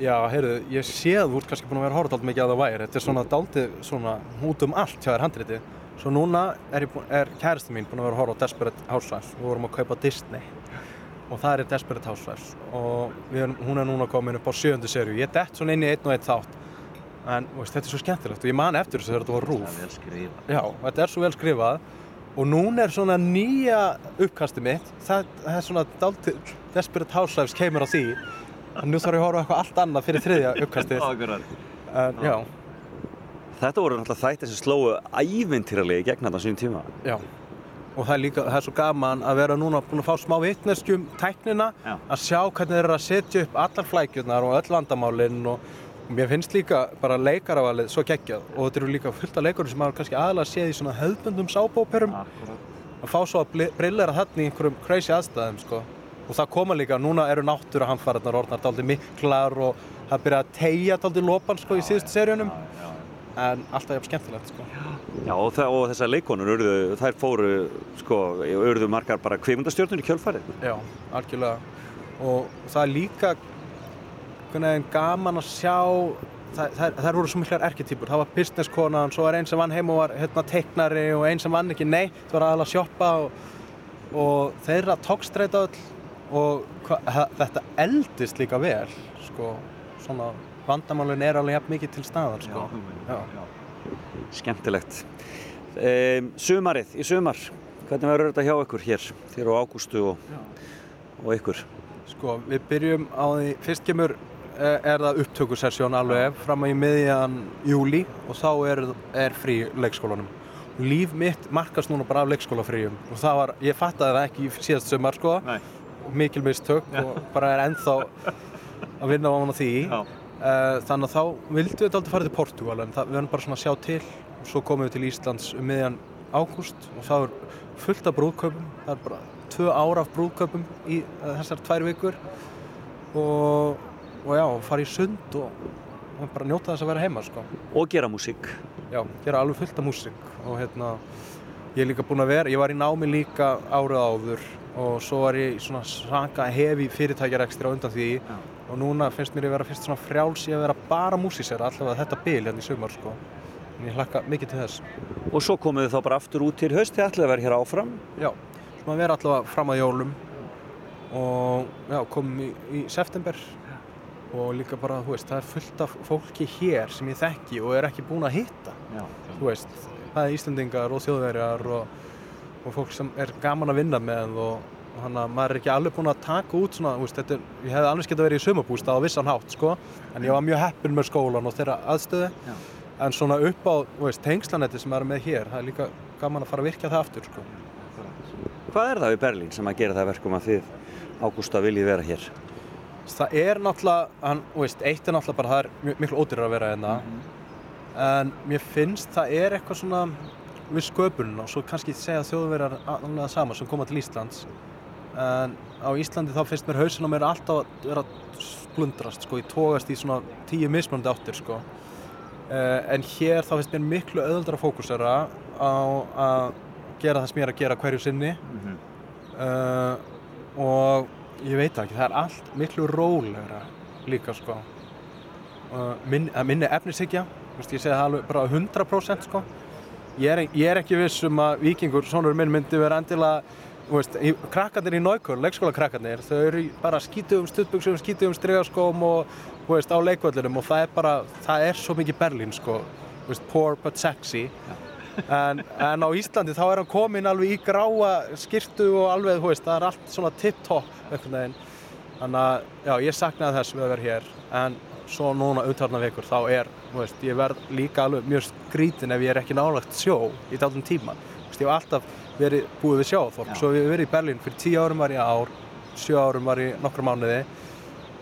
Já, heyrðu, ég sé að þú ert kannski búinn að vera að horfa dálítið mikið á The Wire. Þetta er svona dálítið svona út um allt hjá þér handriti svo núna er, er kæristu mín búinn að vera að horfa á Desperate Housewives. Við vorum að kaupa Disney og það er Desperate Housewives. Og við hún er núna komin upp á sjöndu serju ég dett svona inn í einn og einn þátt. En veist, þetta er svo skemmtilegt. Og ég man eftir þessu þegar þetta var rúf. Já, þetta er svo vel skrifað. Og núna er svona nýja uppkasti mitt. Það, það er svona dálítið Desperate Housewives kemur á því. En nú þarf ég að horfa eitthvað allt annað fyrir þriðja uppkastið. En Þetta voru náttúrulega þættir sem slóu ævintýralegi gegn þetta á sínum tíma. já og það er líka, það er svo gaman að vera núna búin að fá smá vitneskjum tæknina Já. að sjá hvernig þeir eru að setja upp allar flækjurnar og öll vandamálinn og og mér finnst líka bara leikaravalið svo geggjað. Og þetta eru líka fullt af leikarum sem maður kannski aðalega séð í svona hefðbundum sábóperum að fá svo að brillera þarna í einhverjum crazy aðstæðum sko. og það koma líka, núna eru náttúru hamfæratnar orðnar dálítið miklar og það byrja að tegja dálítið lopan sko, í síðustu seríunum. En alltaf jafn skemmtilegt sko. Já, og, það, og þessar leikonur, urðu, þær fóru, sko, urðu margar bara kvimundastjórnur í kjölfarið. Já, algjörlega og það er líka einhvern veginn gaman að sjá það, það, það voru svo miklar erketýpur það var businesskonan, svo var einn sem vann heim og var hérna, teiknari og einn sem vann ekki neitt var aðalega að sjoppa og, og þeirra tókstreita öll og hva, þetta eldist líka vel sko, svona vandamálin er alveg jafn mikið til staðar sko. Já. Skemmtilegt. Um, sumarið, í sumar, hvernig verður þetta hjá ykkur hér? Þér og Ágústu og, og ykkur? Sko, við byrjum á því, fyrst kemur eh, er það upptökusessjón alveg fram í miðjan júli og þá er, er frí leikskólanum. Líf mitt markast núna bara af leikskólafríum og það var, ég fattaði það ekki í síðast sumar sko, mikil mistök og bara er ennþá að vinna á hana því. Já. Eh, Þannig að þá vildum við alltaf fara til Portugal en það, við erum bara svona að sjá til svo komum við til Íslands um miðjan ágúst og það er fullt af brúðkaupum, það er bara tvö ára af brúðkaupum í eh, þessar tvær vikur og, og já, fara í sund og, og bara njóta þess að vera heima sko. Og gera músík. Já, gera alveg fullt af músík og hérna, ég er líka búinn að vera, ég var í námi líka árið áður og svo var ég svona svaka hefi fyrirtækjarekstir á undan því Já. og núna finnst mér að vera fyrst svona frjáls í að vera bara músísera allavega þetta bil hérna í sumar sko. Ég hlakka mikið til þess. Og svo komið þið þá bara aftur út til haust, þið ætlaði að vera hér áfram. Já, svona að vera allavega fram að jólum og já, komum í, í september og líka bara, þú veist, það er fullt af fólki hér sem ég þekki og er ekki búin að hitta. Já. þú veist, það er Íslandingar og þjóðverjar og, og fólk sem er gaman að vinna með og þannig að maður er ekki alveg búinn að taka út svona, veist, þetta, ég hefði alveg getað verið í sumabústað á vissan hátt, sko en ég var mjög heppinn með skólan og þeirra aðstöðu Já. En svona upp á, tengslanetti sem er með hér, það er líka gaman að fara að virkja það aftur, sko. Hvað er það við Berlín sem að gera það verkum að þið, Ágústa, viljið vera hér? Það er náttúrulega, hann, veist, eitt er náttúrulega bara, það er miklu ódýrar að vera hérna. En mér finnst það er eitthvað svona við sköpunum og svo kannski segja þjóðverjar annað sama sem koma til Íslands. En á Íslandi þá finnst mér hausin á mér alltaf að vera splundrast sko, ég tógast í svona tíu mismunandi áttir sko en hér þá finnst mér miklu öðuldra fókusera á að gera það sem ég er að gera hverju sinni. Uh, og ég veit ekki, það er allt miklu rólegra líka sko. Uh, minn, að minni efnishyggja ég segi það alveg bara 100% sko. Ég er, ég er ekki viss um að vikingur, sonur minn myndi vera endilega veist, krakkarnir í Náukvöld, leikskóla krakkarnir þau eru bara skítugum stuttbuxum skítugum strigaskóm og þú veist, á leikvöldunum og það er bara, það er svo mikið Berlín sko, þú veist, poor but sexy. En, en á Íslandi þá er hann komin alveg í gráa skirtu og alveg, það er allt svona tip-top einhvern veginn. Þannig að, já, ég saknaði þess við að vera hér. En svo núna umtalna vikur þá er, ég verð líka alveg mjög skrítin ef ég er ekki nálagt sjó í dálum tíma, ég hef alltaf verið búið við sjóþorp, svo ég verið í Berlín fyrir tíu árum var ég ár, sjö árum var ég nokkra mánuði.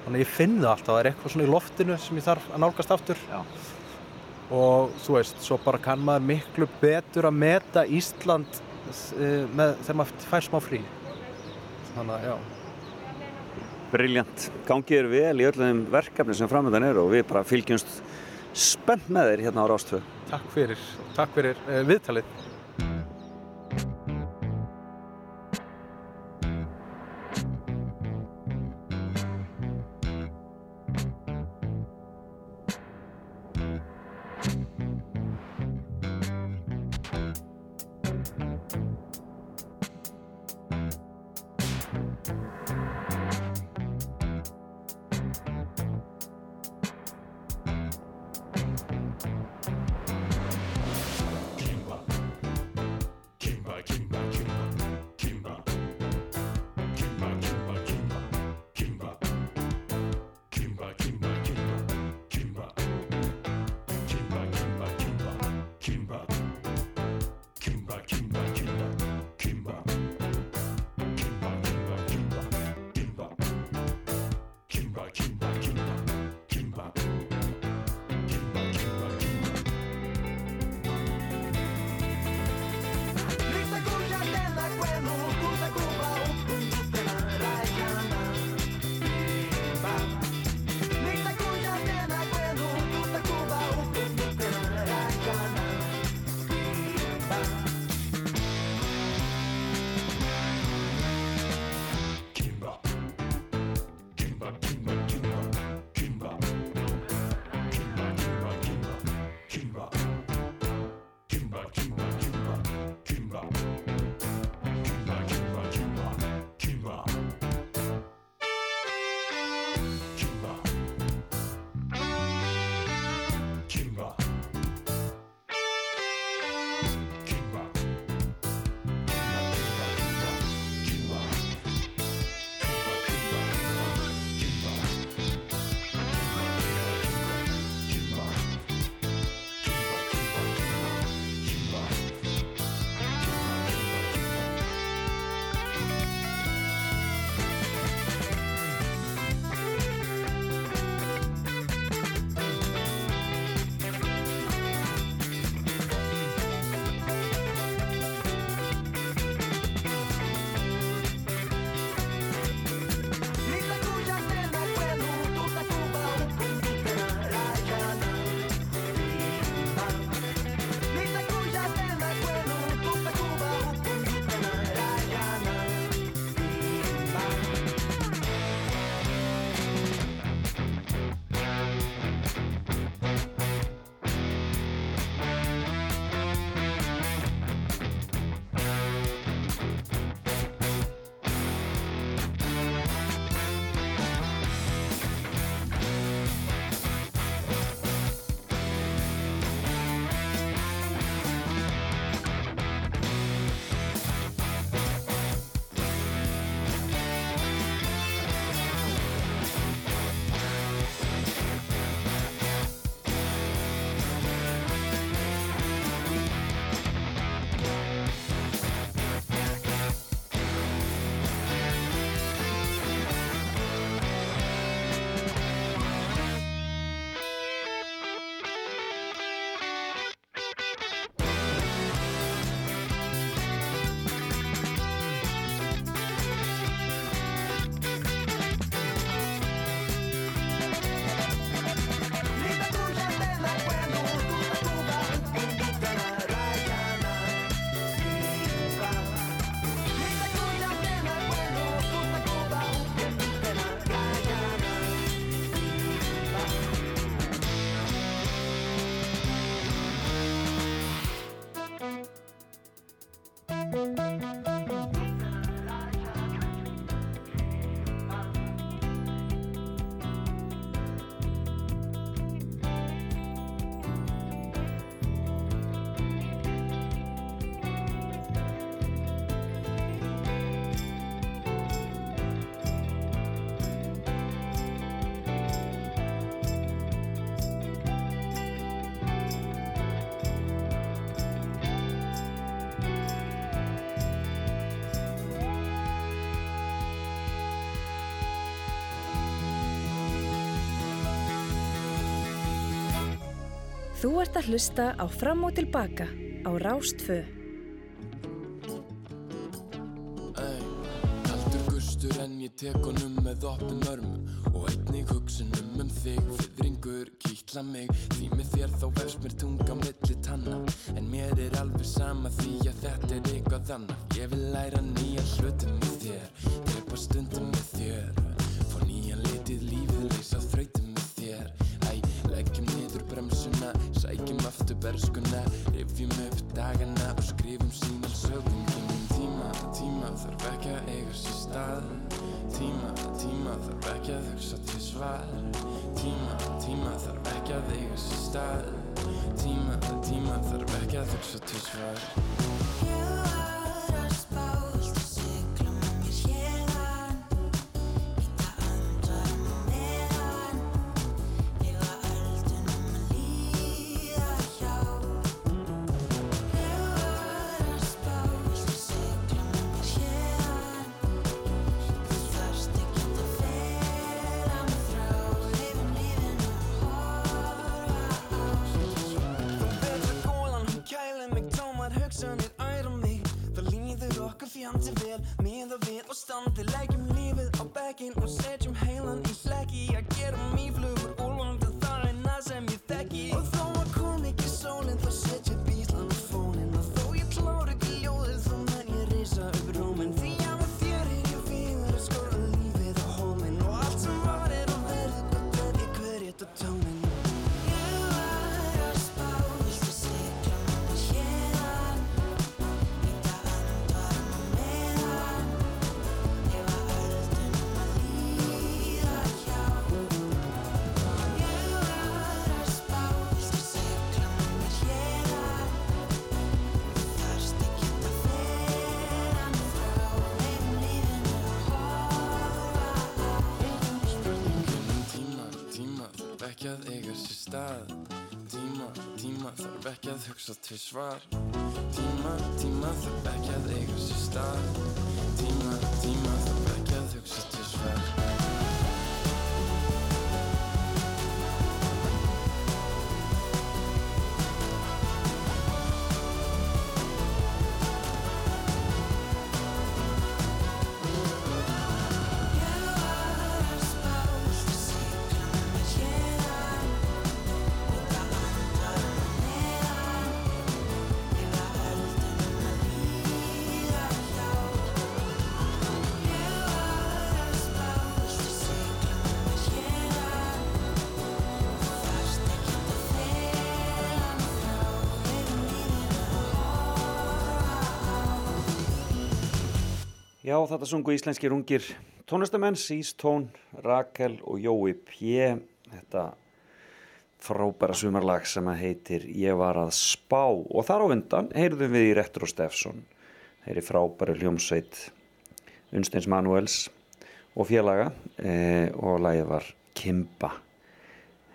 Þannig ég finn það alltaf, það er eitthvað svona í loftinu sem ég þarf að nálgast aftur. Já. og þú veist, svo bara kann maður miklu betur að meta Ísland uh, með, þegar maður fær smá frí. Þannig að já. Briljant. Gangið er vel í öllum verkefni sem framöndan eru og við bara fylgjumst spennt með þeir hérna á Rástvö. Takk fyrir, takk fyrir uh, viðtalið Þú ert að hlusta á Fram og Tilbaka á Rástfö. Ekki að hugsa til svar. Tíma, tíma þarf ekki að eiga sér stað. Tíma, tíma þarf ekki að hugsa til svar Já, þetta sungu íslenskir ungir tónlistamenn, Sístón, Rakel og Jói P. Þetta frábæra sumarlag sem að heitir Ég var að spá og þar á undan heyrðum við í Retro Steffsson heyri frábæru hljómsveit Unsteins Manuels og félaga eh, og lagið var Kimba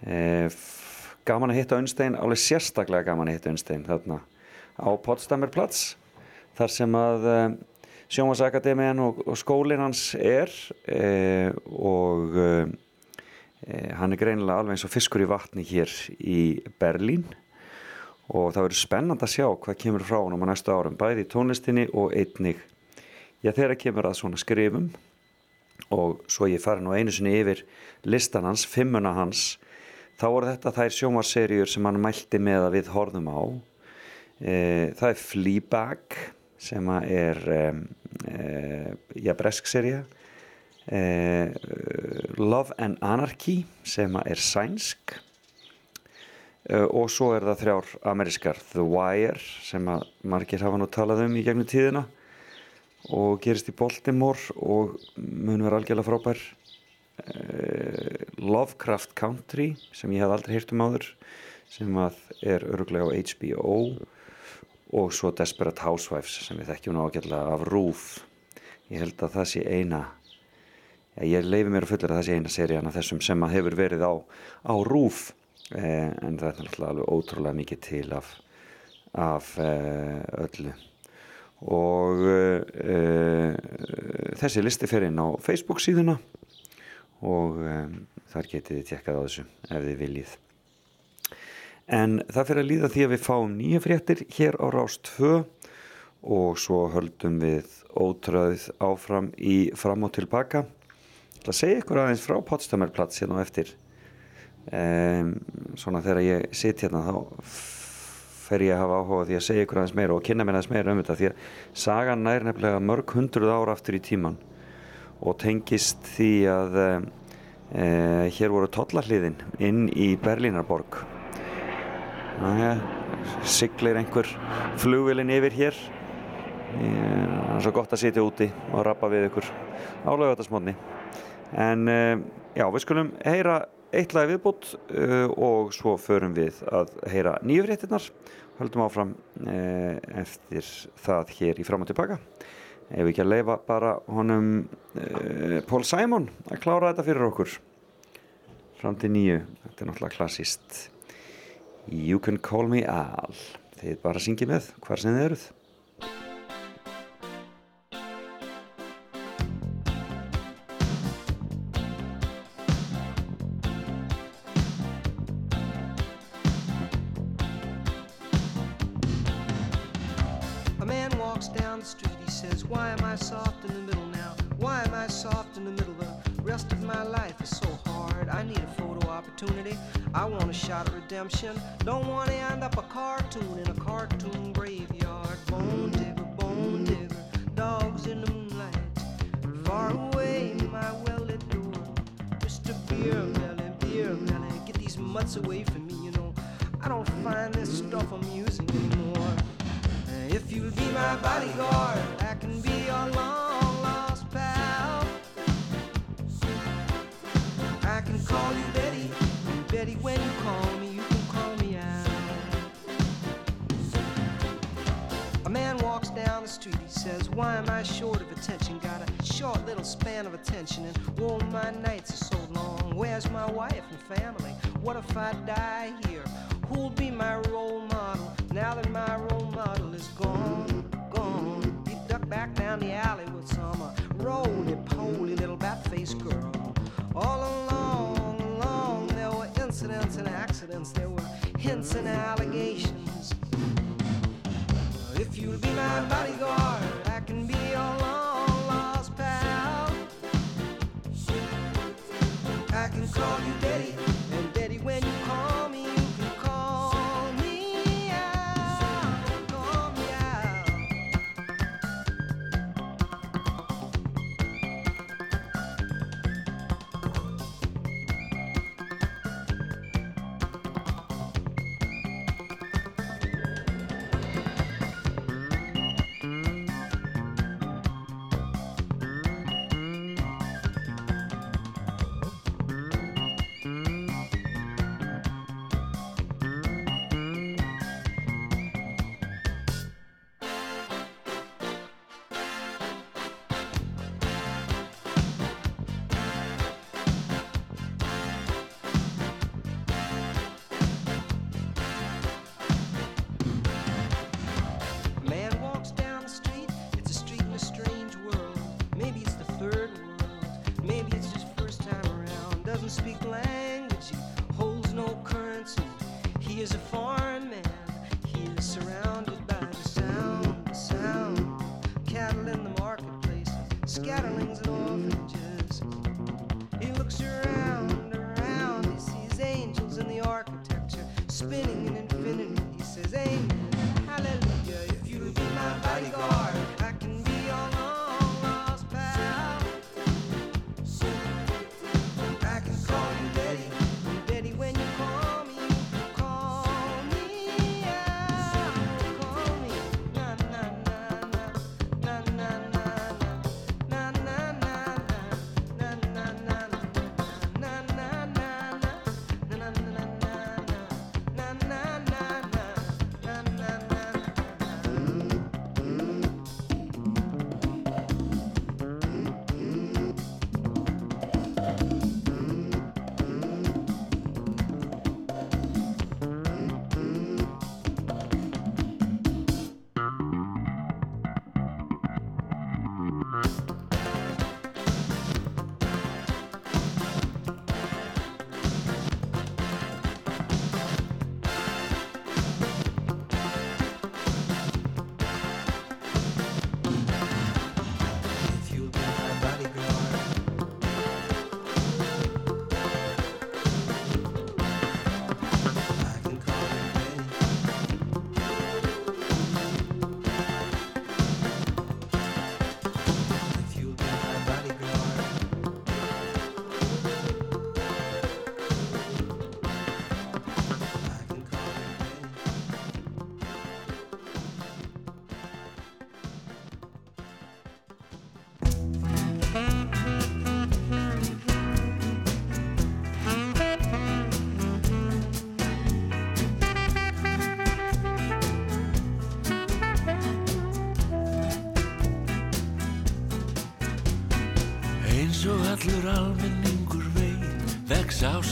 eh, gaman að hitta Unstein alveg sérstaklega gaman að hitta Unstein þarna á Potsdamerplatz þar sem að eh, sjónvarsakademiðan og, og skólinn hans er eh, og eh, hann er greinilega alveg eins og fiskur í vatni hér í Berlín. Og það verður spennand að sjá hvað kemur frá hann á næstu árum, bæði í tónlistinni og einnig, já þegar kemur að svona skrifum. Og svo ég fari nú einu sinni yfir listan hans, fimmuna hans þá voru þetta þær sjónvarserjur sem hann mælti með að við horfðum á. E, það er Fleabag sem er e, e, já, bresk serja e, Love and Anarchy sem er sænsk e, og svo er það þrjár amerískar The Wire sem að margir hafa nú talað um í gegnum tíðina og gerist í Baltimore og mun vera algjörlega frábær. Lovecraft Country sem ég hef aldrei heyrt um áður sem að er öruglega á HBO og svo Desperate Housewives sem við þekkjum nú ágjörlega af Rúf. Ég held að það sé eina ég leifi mér að fullera að það sé eina seríana þessum sem að hefur verið á, á Rúf. Eh, en það er náttúrulega alveg ótrúlega mikið til af, af eh, öllu. Og uh, þessi listi fer inn á Facebook síðuna. Og um, þar getið þið tjekkað á þessu ef þið viljið En það fyrir að líða því að við fáum nýja fréttir hér á Rástfö og svo höldum við ótröð áfram í fram og tilbaka. Það segja ykkur aðeins frá Potsdamerplats hérna og eftir. Um, svona þegar ég sitt hérna þá fer ég að hafa áhuga því að segja ykkur aðeins meira og kynna mér aðeins meira um þetta því að sagan nær nefnilega mörg hundruð ára aftur í tíman og tengist því að um, uh, hér voru tollarliðin inn í Berlínarborg Næja, siglir einhver flugvelin yfir hér. Það er svo gott að sitja úti og rappa við ykkur álega þetta smotni. En eh, já, við skulum heyra eitt lag viðbútt eh, og svo förum við að heyra nýjufréttinnar. Haldum áfram eh, eftir það hér í fram og tilbaka. Ef við ekki að leifa bara honum Pól Sæmón að klára þetta fyrir okkur. Fram til nýju, þetta er náttúrulega klassíst. You Can Call Me Al. Þið bara syngið með hvar sem þið eruð.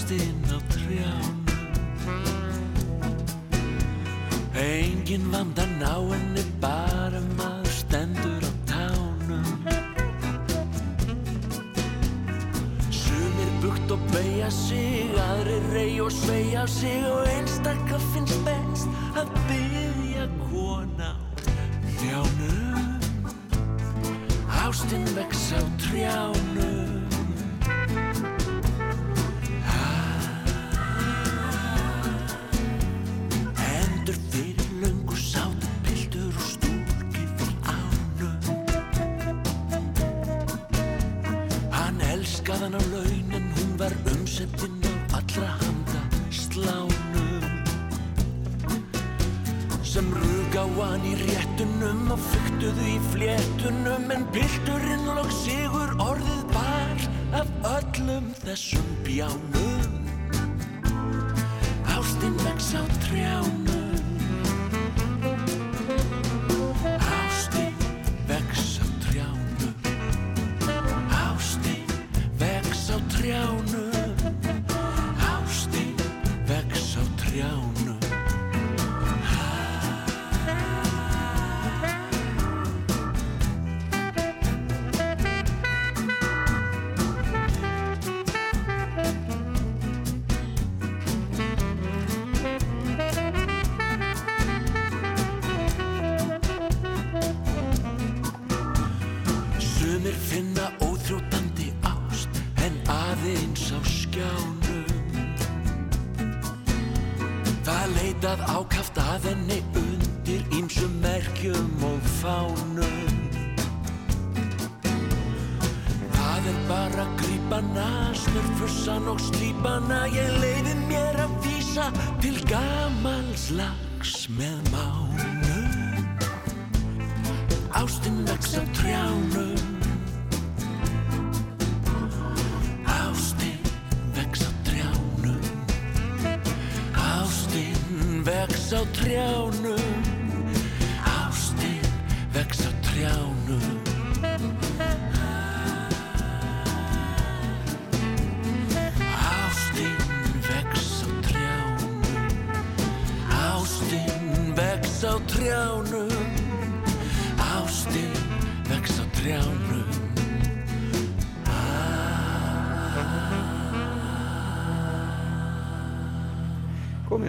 Vex ástinn á trjánum. Engin vandan á henni bara maður stendur á tánum. Sumir bukt og beigja sig, aðrir rey og sveigja sig og einstakka finnst best að byggja kona á hnjánum Ástinn vex á trjánum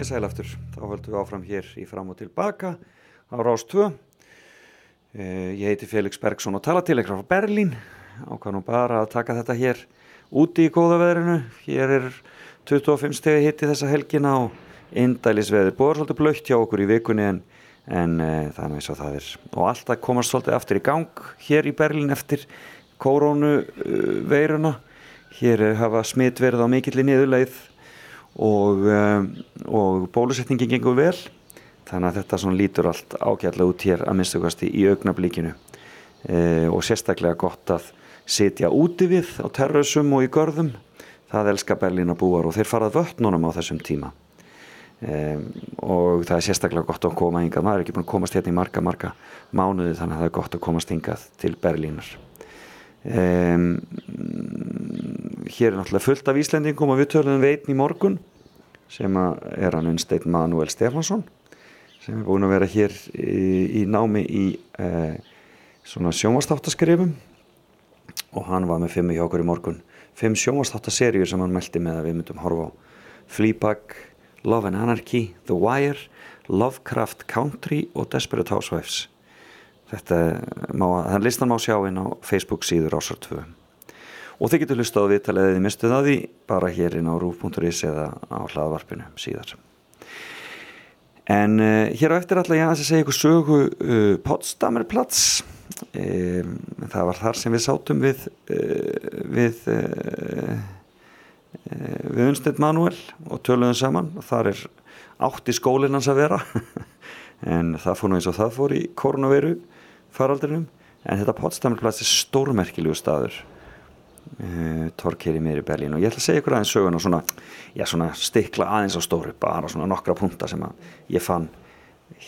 Komið þið sæl aftur, þá höldum við áfram hér í fram og tilbaka á Rás 2. Eh, Ég heiti Felix Bergsson og tala til ykkur frá Berlín. Nú bara að taka þetta hér úti í góða veðrinu. Hér er 25 stegi hitti þessa helgina og indælisveður. Búið svolítið blöytt hjá okkur í vikunni en, en e, það er eins og það er. Og alltaf komast svolítið aftur í gang hér í Berlín eftir kórónu uh, veiruna. Hér eh, hafa smitt verið á mikilli niðurleið og, um, og bólusetningin gengur vel. Þannig að þetta lítur allt ágætlega út hér að minnstugasti í augnablíkinu e, og sérstaklega gott að sitja úti við á terrössum og í görðum. Það elska Berlín að búar og þeir farað vötnunum á þessum tíma. E, og það er sérstaklega gott að koma hingað, maður er ekki búin að komast hérna í marga marga mánuði þannig að það er gott að komast hingað til Berlínar Um, hér er náttúrulega fullt af Íslendingum og við töluðum veitn í morgun sem er hann unnsteit Manuel Stefansson sem er búin að vera hér í, í námi í uh, svona sjónvastáttaskrifum og hann var með fimm hjá okkur í morgun. Fimm sjónvastattaserjur sem hann meldi með að við myndum horfa á. Fleabag, Love and Anarchy, The Wire Lovecraft Country og Desperate Housewives Þetta þann listan má sjá inn á Facebook síður ásar 2 og þið getur hlusta á viðtalið eða þið mistuð að því bara hér inn á rúf.is eða á hlaðvarpinu síðar. En uh, hér á eftir alltaf ég að segja ykkur sögu uh, Potsdamerplatz. Um, það var þar sem við sátum við uh, við við Unstedt Manuel og töluðum saman. Og þar er átt í skólinn hans að vera. En það fór nú eins og það fór í koronaviru faraldrinum en þetta Potsdamerplats er stórmerkilegu staður eh, uh, Torkeri meiri Berlín. Og ég ætla að segja ykkur aðeins söguna svona, já, svona stikla aðeins á stóru bara svona nokkra punta sem ég fann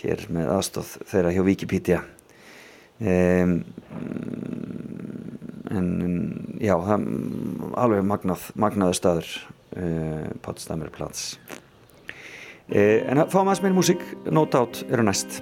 hér með aðstóð þeirra hjá Wikipedia. Um, en já það, alveg magnað, magnaðu staður eh, uh, Potsdamerplats uh, eh, en fáum aðeins meira músík. No Doubt eru næst.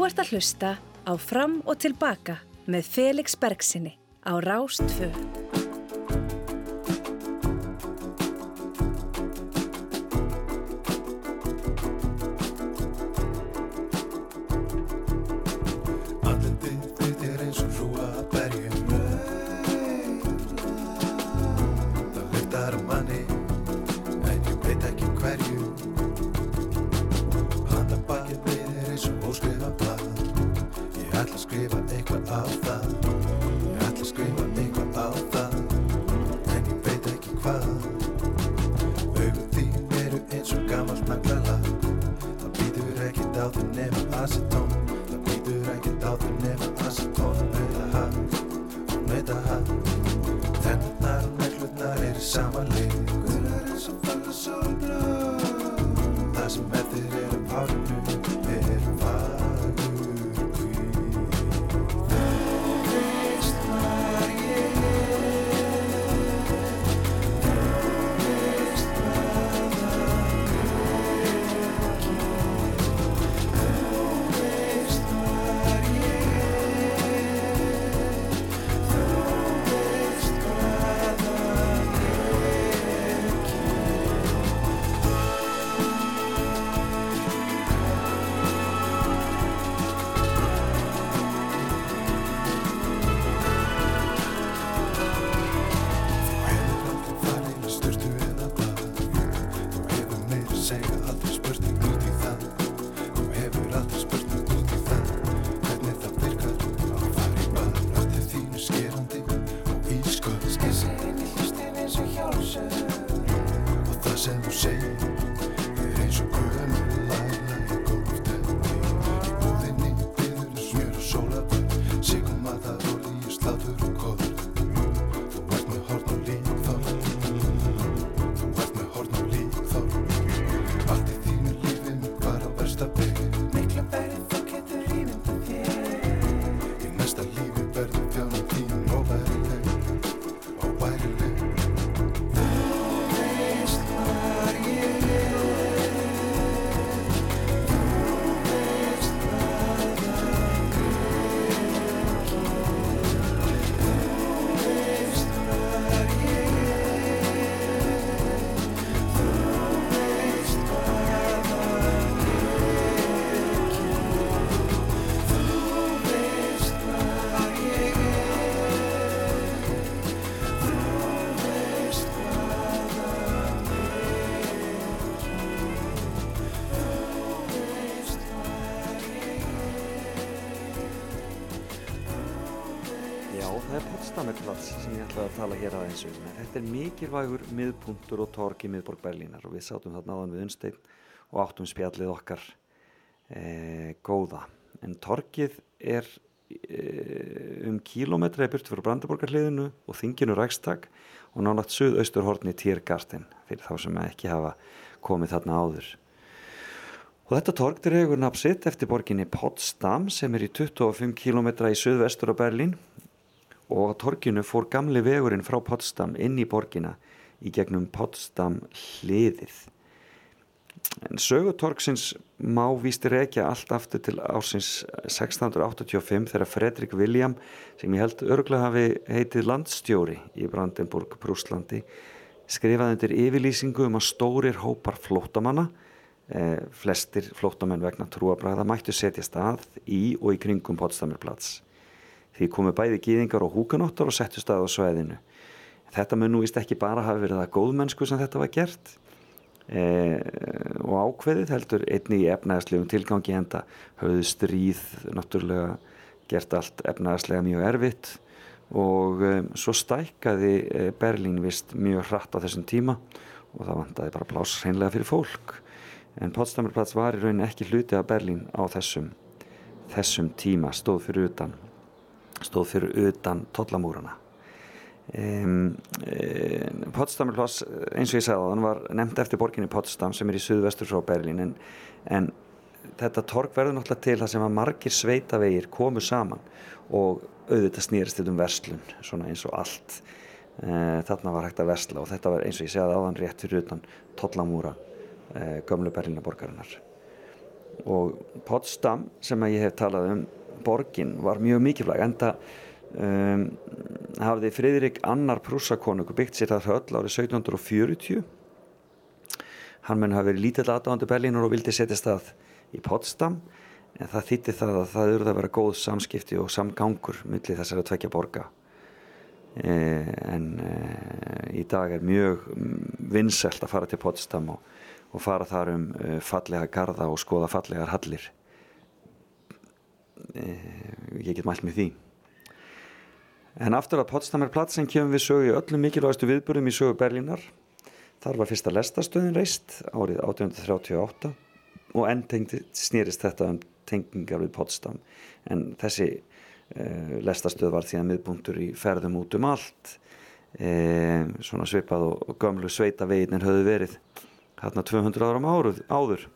Þú ert að hlusta á Fram og Tilbaka með Felix Bergsinni á Rástföð. Ætlaði að tala hér aðeins um. Þetta er mikilvægur miðpunktur og torg í miðborg Berlínar og við sátum þarna áðan við Unnstein og áttum spjallið okkar e, góða. En torgið er e, um kílómetra í burt fyrir Brandaborgarliðinu og þinginu Rækstak og nánagt suðausturhorni Tiergarten fyrir þá sem ekki hafa komið þarna áður. Og þetta torg dregur nafn sitt eftir borginni Potsdam sem er í 25 km í suðvestur á Berlín og á torginu fór gamli vegurinn frá Potsdam inn í borgina í gegnum Potsdam hliðið. En sögutorgsins má víst rekja allt aftur til ársins 1685 þegar Fredrik William sem ég held örgulega hafi heitið landstjóri í Brandenburg, Brúslandi skrifaði undir yfirlýsingu um að stórir hópar flótamanna eh, flestir flótamenn vegna trúabræða mættu setja stað í og í kringum Potsdamerplatz. Því komu bæði gýðingar og húkanóttar og settu stað á sveðinu. Þetta mun nú vist ekki bara hafi verið að góðmennsku sem þetta var gert eh, og ákveðið heldur einni í efnæðslegum tilgangi enda. Höfðu stríð náttúrulega gert allt efnæðslega mjög erfitt og um, svo stækkaði eh, Berlín vist mjög hratt á þessum tíma og það vantaði bara pláss hreinlega fyrir fólk. En Potsdamerplatz var í rauninni ekki hluti af Berlín á þessum þessum tíma stóð fyrir utan stóð fyrir utan tollamúrana. Um, um, Potsdamerplatz eins og ég sagði þann var nefnt eftir borginni Potsdam sem er í suðvestur frá Berlín en, en þetta torg verður náttúrulega til það sem að margir sveitavegir komu saman og auðvitað snýrist um verslun svona eins og allt. E, þarna var hægt að versla og þetta var eins og ég segði áðan rétt fyrir utan tollamúra e, gömlu Berlínaborgarinnar og Potsdam sem að ég hef talað um borgin var mjög mikilvæg enda um, hafði Friðrik annar prúsakonungur byggt sér það höll árið 1740 hann mun hafi verið lítill aðdáðandi Berlínur og vildi setja stað í Potsdam en það þýtti það að það eru að vera góð samskipti og samgangur millir þessari tvekja borga. E, en e, í dag er mjög vinnselt að fara til Potsdam og, og fara þar um e, fallega garda og skoða fallegar hallir ég get mælt með því. En aftur að Potsdamer platsin kemur við sögu í öllum mikilvægastu viðburðum í sögu Berlínar. Þar var fyrsta lestastöðin reist árið 1838 og enn tengdi, snýrist þetta um tengingar við Potsdam. En þessi uh, lestastöð var því að miðbúntur í ferðum út um allt. Uh, svona svipað og gömlu sveita veginir höfðu verið hérna 200 árum áruð, áður.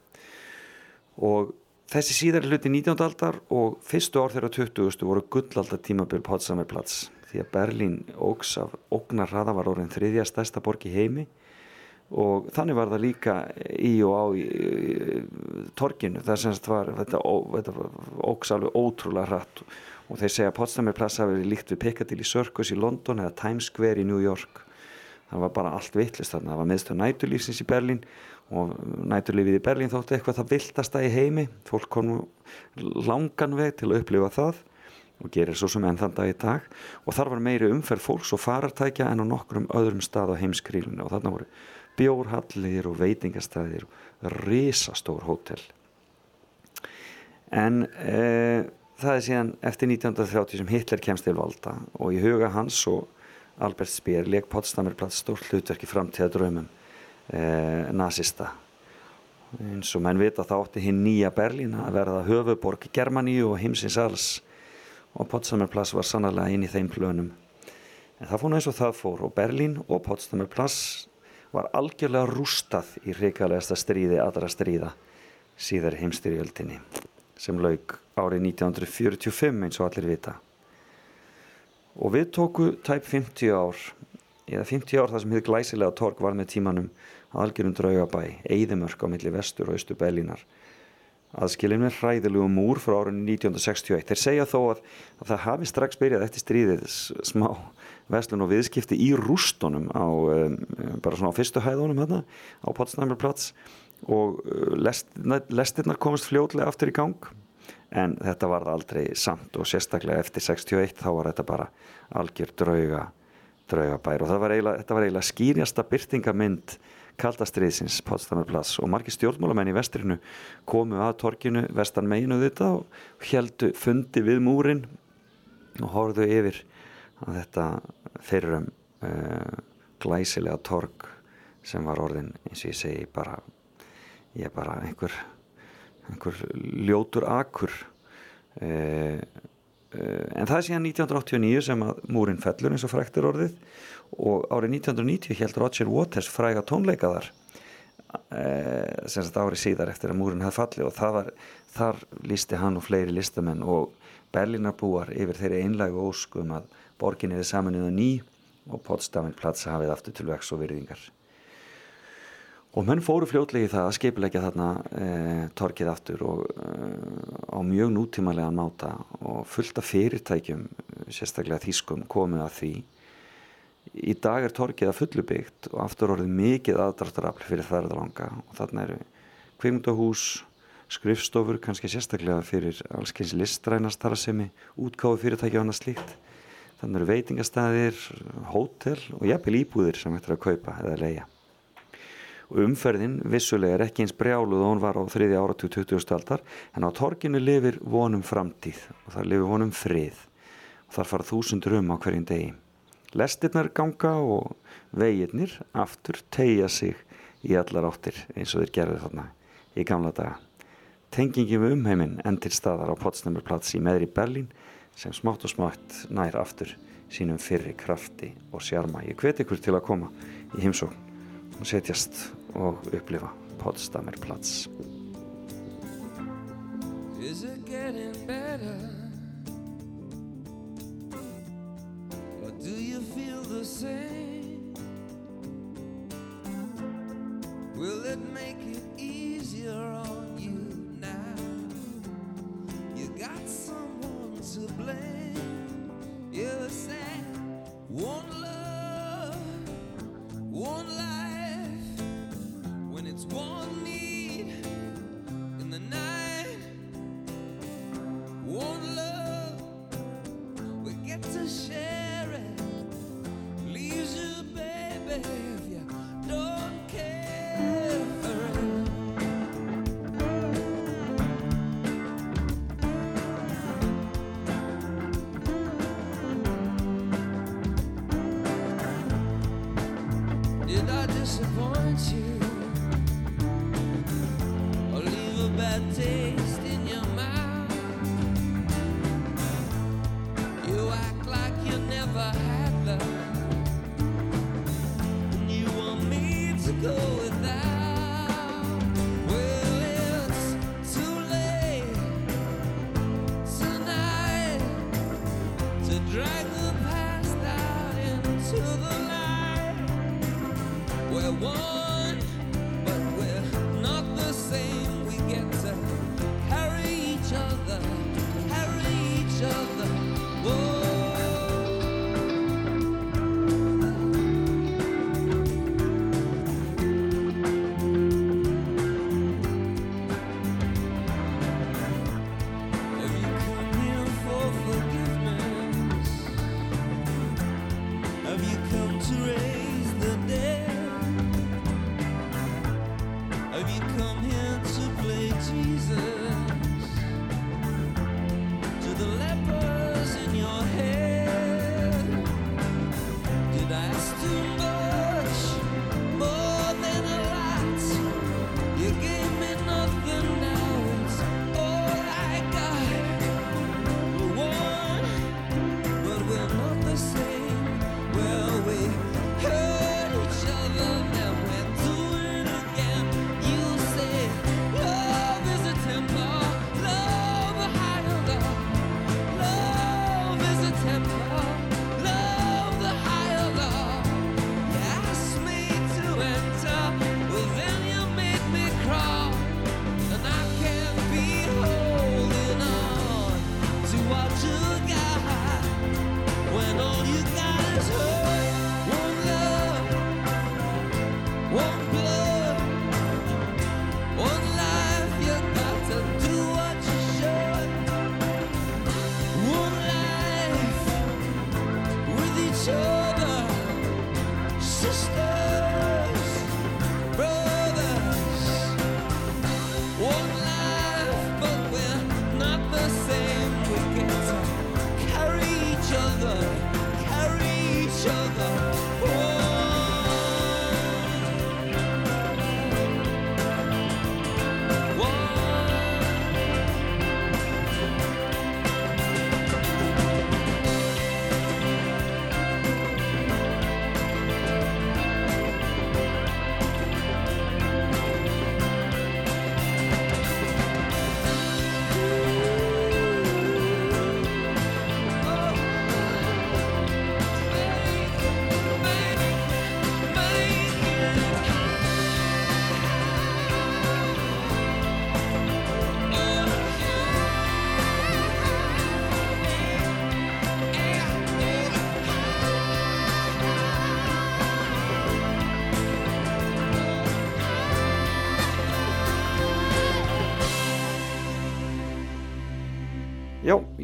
Og þessi síðari hluti 19. aldar og fyrstu ár þeirra 20. voru gullaldar tímabil Potsdamerplats því að Berlín ógs af ógnarraða var orðin þriðja stærsta borg í heimi og þannig var það líka í og á í, í, torginu það semst var þetta, ó, þetta ógs alveg ótrúlega hratt og þeir segja að Potsdamerplats hafi verið líkt við Piccadilly Circus í London eða Times Square í New York það var bara allt vittlist þarna það var miðstöð næturlífsins í Berlín og næturlífið í Berlín þóttu eitthvað það viltasta í heimi. Fólk kom langan veg til að upplifa það og gerir svo sem enn þann dag í dag. Og þar var meiri umferð fólks og farartækja en á nokkrum öðrum stað á heimskrílinu og þarna voru bjórhallir og veitingastæðir og risastór hótel. En e, það er síðan eftir 1930 sem Hitler kemst til valda. Og í huga hans og Albert Speer leik Potsdamerplatz stórt hlutverki framtíða draumum eh, nazista eins og menn vita þá átti hinn nýja Berlín að verða höfuborg Germaníu og heimsins alls og Potsdamerplatz var sannarlega inn í þeim plönum. En það fór eins og það fór og Berlín og Potsdamerplatz var algjörlega rústað í hrikalegasta stríði aðra stríða síðar heimstyrjöldinni sem laug árið 1945 eins og allir vita. Og við tóku tæp 50 ár eða 50 ár þar sem hefði glæsilega torg var með tímanum algjörum draugabæ eigðumörk á milli vestur og austu Berlínar aðskilin með hræðilegu múr frá árunni 1961 þeir segja þó að, að það hafi strax byrjað eftir stríðið smá vestlun og viðskipti í rústunum á um, bara svona á fyrstu hæðunum hérna á Potsdamerplatz og uh, lest, lestirnar komast fljótlega aftur í gang en þetta var aldrei samt og sérstaklega eftir 61 þá var þetta bara algjör drauga draugabær og var eiginlega, þetta var eiginlega skýrjasta byrtingamind kaldastriðsins Potsdamerplatz og margir stjórnmálamenn í vestrinu komu að torkinu vestan meginu þetta og heldu fundi við múrin og horfðu yfir að þetta fyrrum uh, glæsilega tork sem var orðin eins og ég segi bara ég er bara einhver einhver ljótur akur uh, en það er síðan 1989 sem að múrin fellur eins og fræktur orðið og árið 1990 held Roger Waters fræga tónleikaðar uh, sem sagt árið síðar eftir að múrin hafði fallið og var, þar lísti hann og fleiri listamenn og Berlínarbúar yfir þeirri einlægu óskum að borgin er saminuð ný og Potsdamin platsa hafið aftur til vex og virðingar og menn fóru fljótlegi það að skeipilegja þarna e, torkið aftur og e, á mjög nútímalega máta og fullt af fyrirtækjum sérstaklega þýskum komið að því. Í dag er torkið að fullu byggt og aftur orðið mikið aðdraftarafli fyrir þærðalanga og þarna eru kvimdahús skrifstofur, kannski sérstaklega fyrir allskeins listræna starfsemi útkáfi fyrirtækja og annað slíkt. Þannig eru veitingastæðir, hótel og jafnvel íbúðir sem hættir að kaupa eða leia og umferðin vissulega er ekki eins brjáluð og hún var á þriði áratug 20. aldar en á torginu lifir vonum framtíð og það lifir vonum frið og þar fara þúsundur um á hverjum degi lestirnar ganga og veginnir aftur tegja sig í allar áttir eins og þeir gerðu þarna í gamla daga tengingi við umheiminn enn til staðar á Potsdamerplatz í meðri Berlín sem smátt og smátt nær aftur sínum fyrri krafti og sjarma. Ég hveti ykkur til að koma í heimsókn setjast og upplifa Potsdamerplatz. Is it getting better? Or do you feel the same? Will it make it easier on you now? You got someone to blame. You said one love, one life. It's one need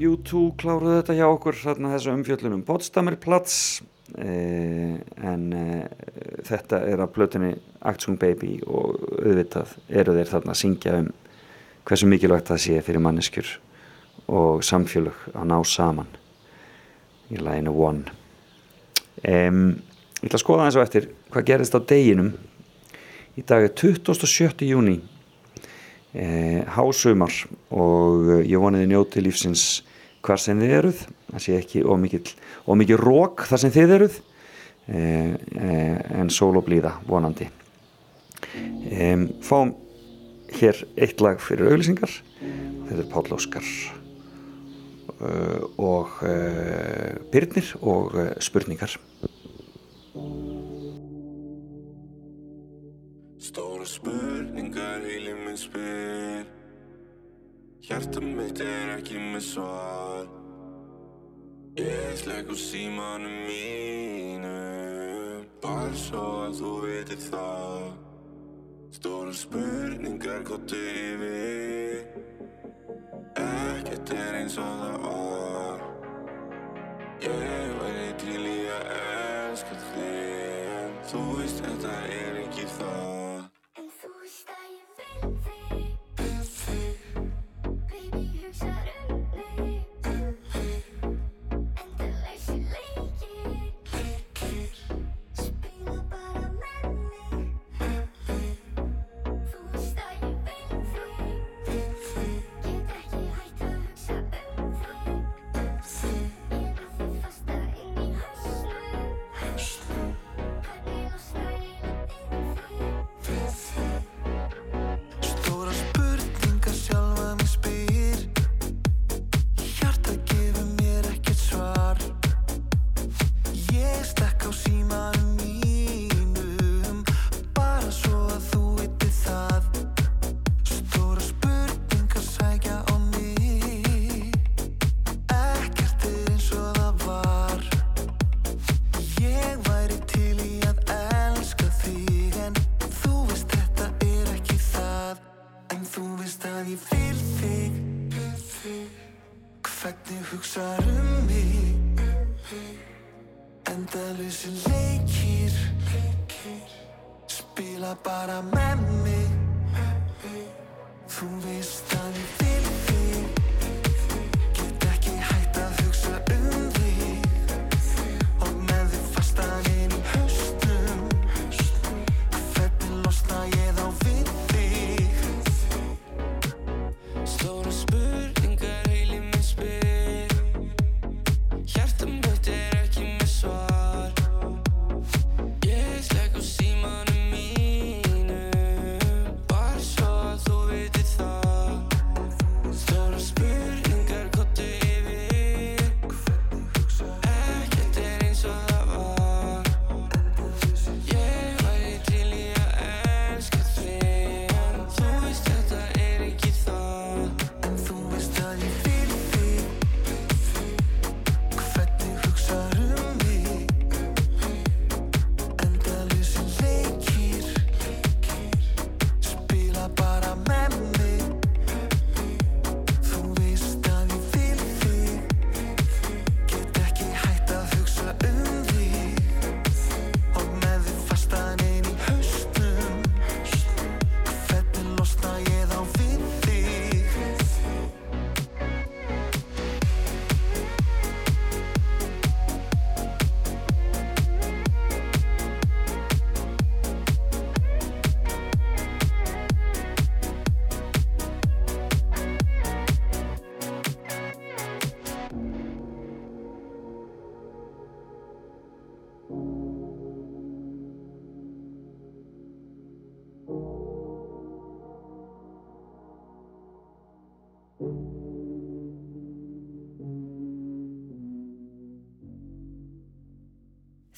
U2 kláruðu þetta hjá okkur þarna þessu umfjöllunum Potsdamer Platz eh, en eh, þetta er að plötunni Actsung Baby og auðvitað eru þeir þarna að syngja um hversu mikilvægt það sé fyrir manneskjur og samfélög að ná saman í læginu One um, Ég ætla að skoða eins og eftir hvað gerist á deginum í dag er 27. júni eh, hásumar og ég voniði njóti lífsins hvar sem þið eruð. Það sé ekki ómikið rók þar sem þið eruð. Eh, eh, en sól og blíða vonandi. Eh, fáum hér eitt lag fyrir auðlýsingar þetta er Páll Óskar uh, og Byrnir og spurningar. Stóra spurningar heilin minn spyr Hjarta mitt er ekki með svar. Ég slegg úr símanum mínu Bara svo að þú veitir það. Stóra spurningar gottu yfir. Ekkert er eins og það var. Ég para mí.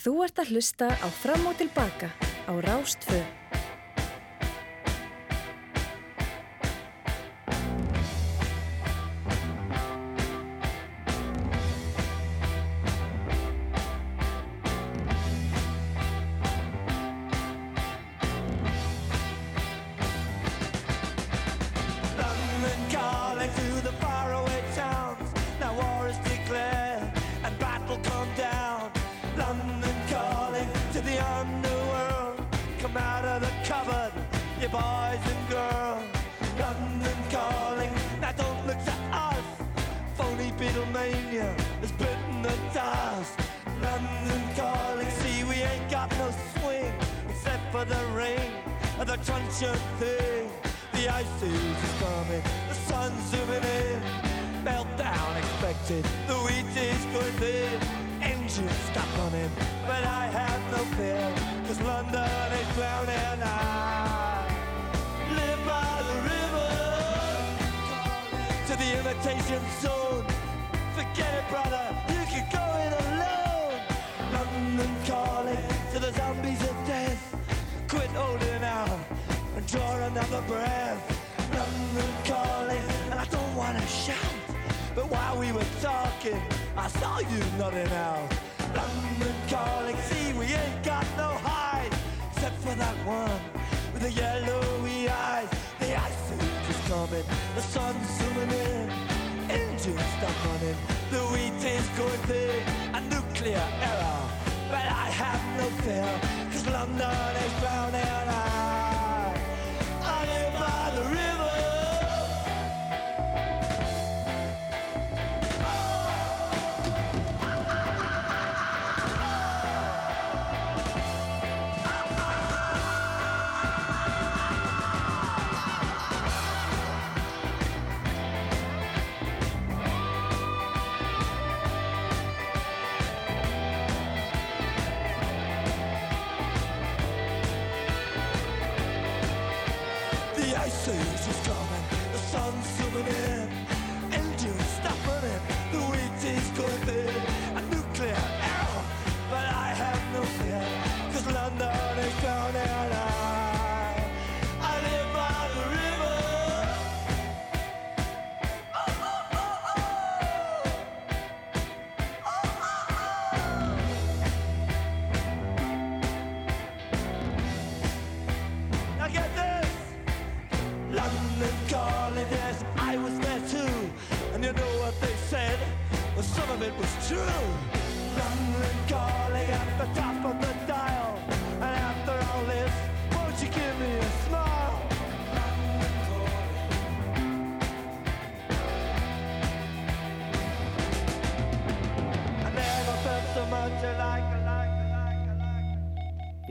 Þú ert að hlusta á Fram og Tilbaka á Rástföð.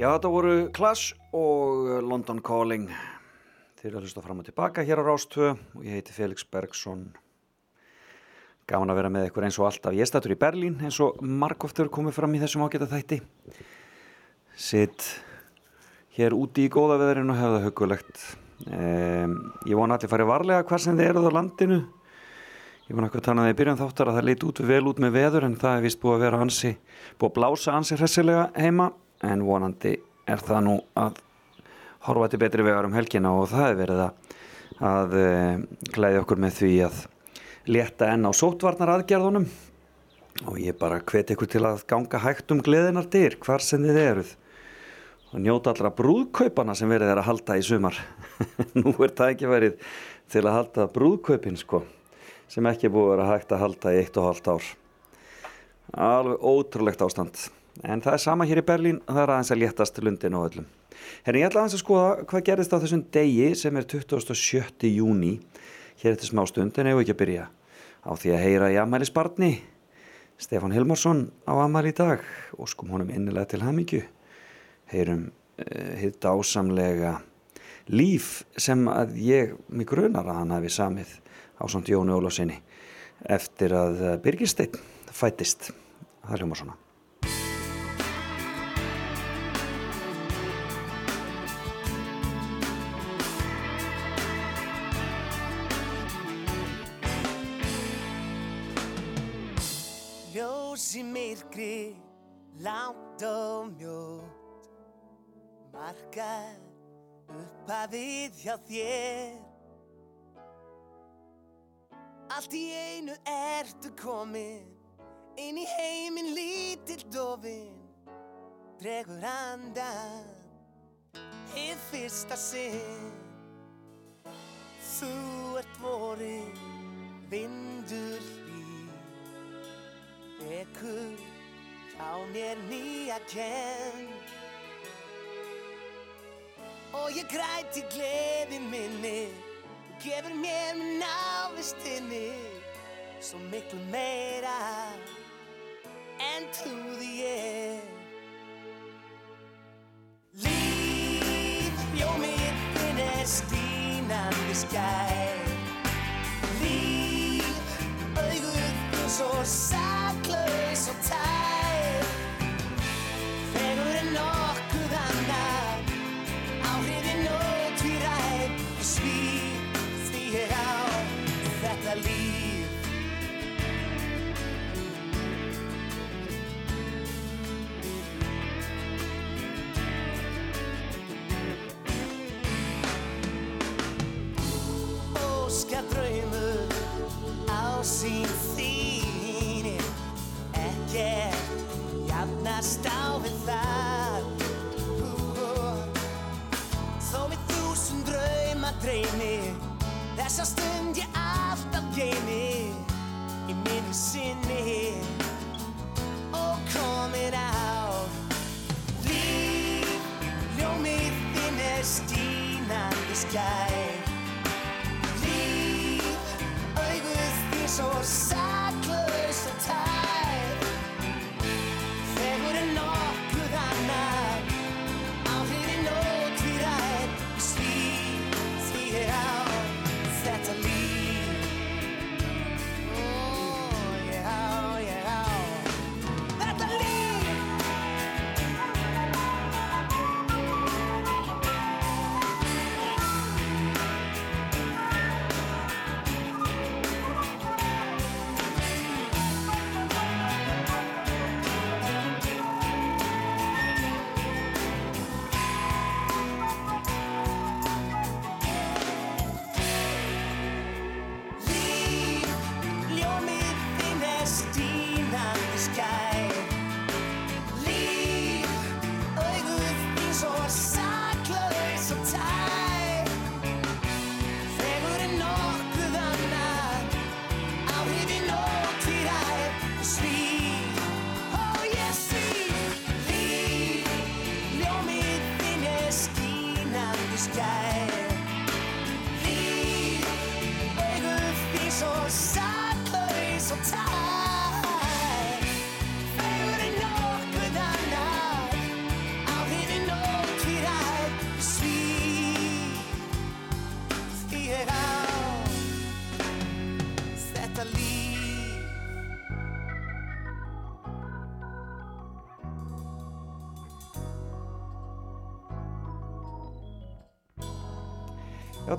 Já, þetta voru Clash og London Calling. Þeir eru að hlusta fram og tilbaka hér á Rástvö og ég heiti Felix Bergsson. Gaman að vera með ykkur eins og alltaf. Ég stættur í Berlín eins og margóftur komið fram í þessum ágæta þætti. Sitt hér úti í góða veðurinn og hefða hugulegt. Um, ég vona allir farið varlega hvað sem þið eruð á landinu. Ég var náttúrulega að tala um það í byrjun þáttar að það leit út vel út með veður en það vist búið að vera ansi, búið að blása ansi hressilega heima en vonandi er það nú að horfa til betri vegar um helgina og það er verið að, að e, glæði okkur með því að létta enn á sótvarnar aðgerðunum og ég bara hveti ykkur til að ganga hægt um gleðinar dyr hvar sem þið eruð. Og njóta allra brúðkaupana sem verið er að halda í sumar. Nú er það ekki verið til að halda brúðkaupin sko sem ekki búið að hægt að halda í eitt og halvt ár. Alveg ótrúlegt ástand en það er sama hér í Berlín það er aðeins að léttast lundin og öllum. Herri, ég ætla aðeins að skoða hvað gerist á þessum degi sem er 27. júni hér eftir smá stund en hefur ekki að byrja á því að heyra í Amælis barni Stefán Hilmarsson á Amæli í dag. Og skum honum innilega til hamingju. Heyrum uh, hitt ásamlega líf sem að ég mig grunar að hann hafi samið á samt Jóni Ólafsinni eftir að eh, Birgisteinn fættist. Það hljómar svona langt og mjótt Markar upphafið hjá þér. Allt í einu ertu komin Inn í heiminn lítill dofin Dregur andan Hið fyrsta sinn. Þú ert vorin Vindur hlýr Vekur hjá mér nýja kenn. Og ég græti gleði minni Þú gefur mér með návistinni Svo miklu meira En trúði ég. Líf, ljómið þinn er stínandi skær. Líf, auguð þín svo saklaus jafnast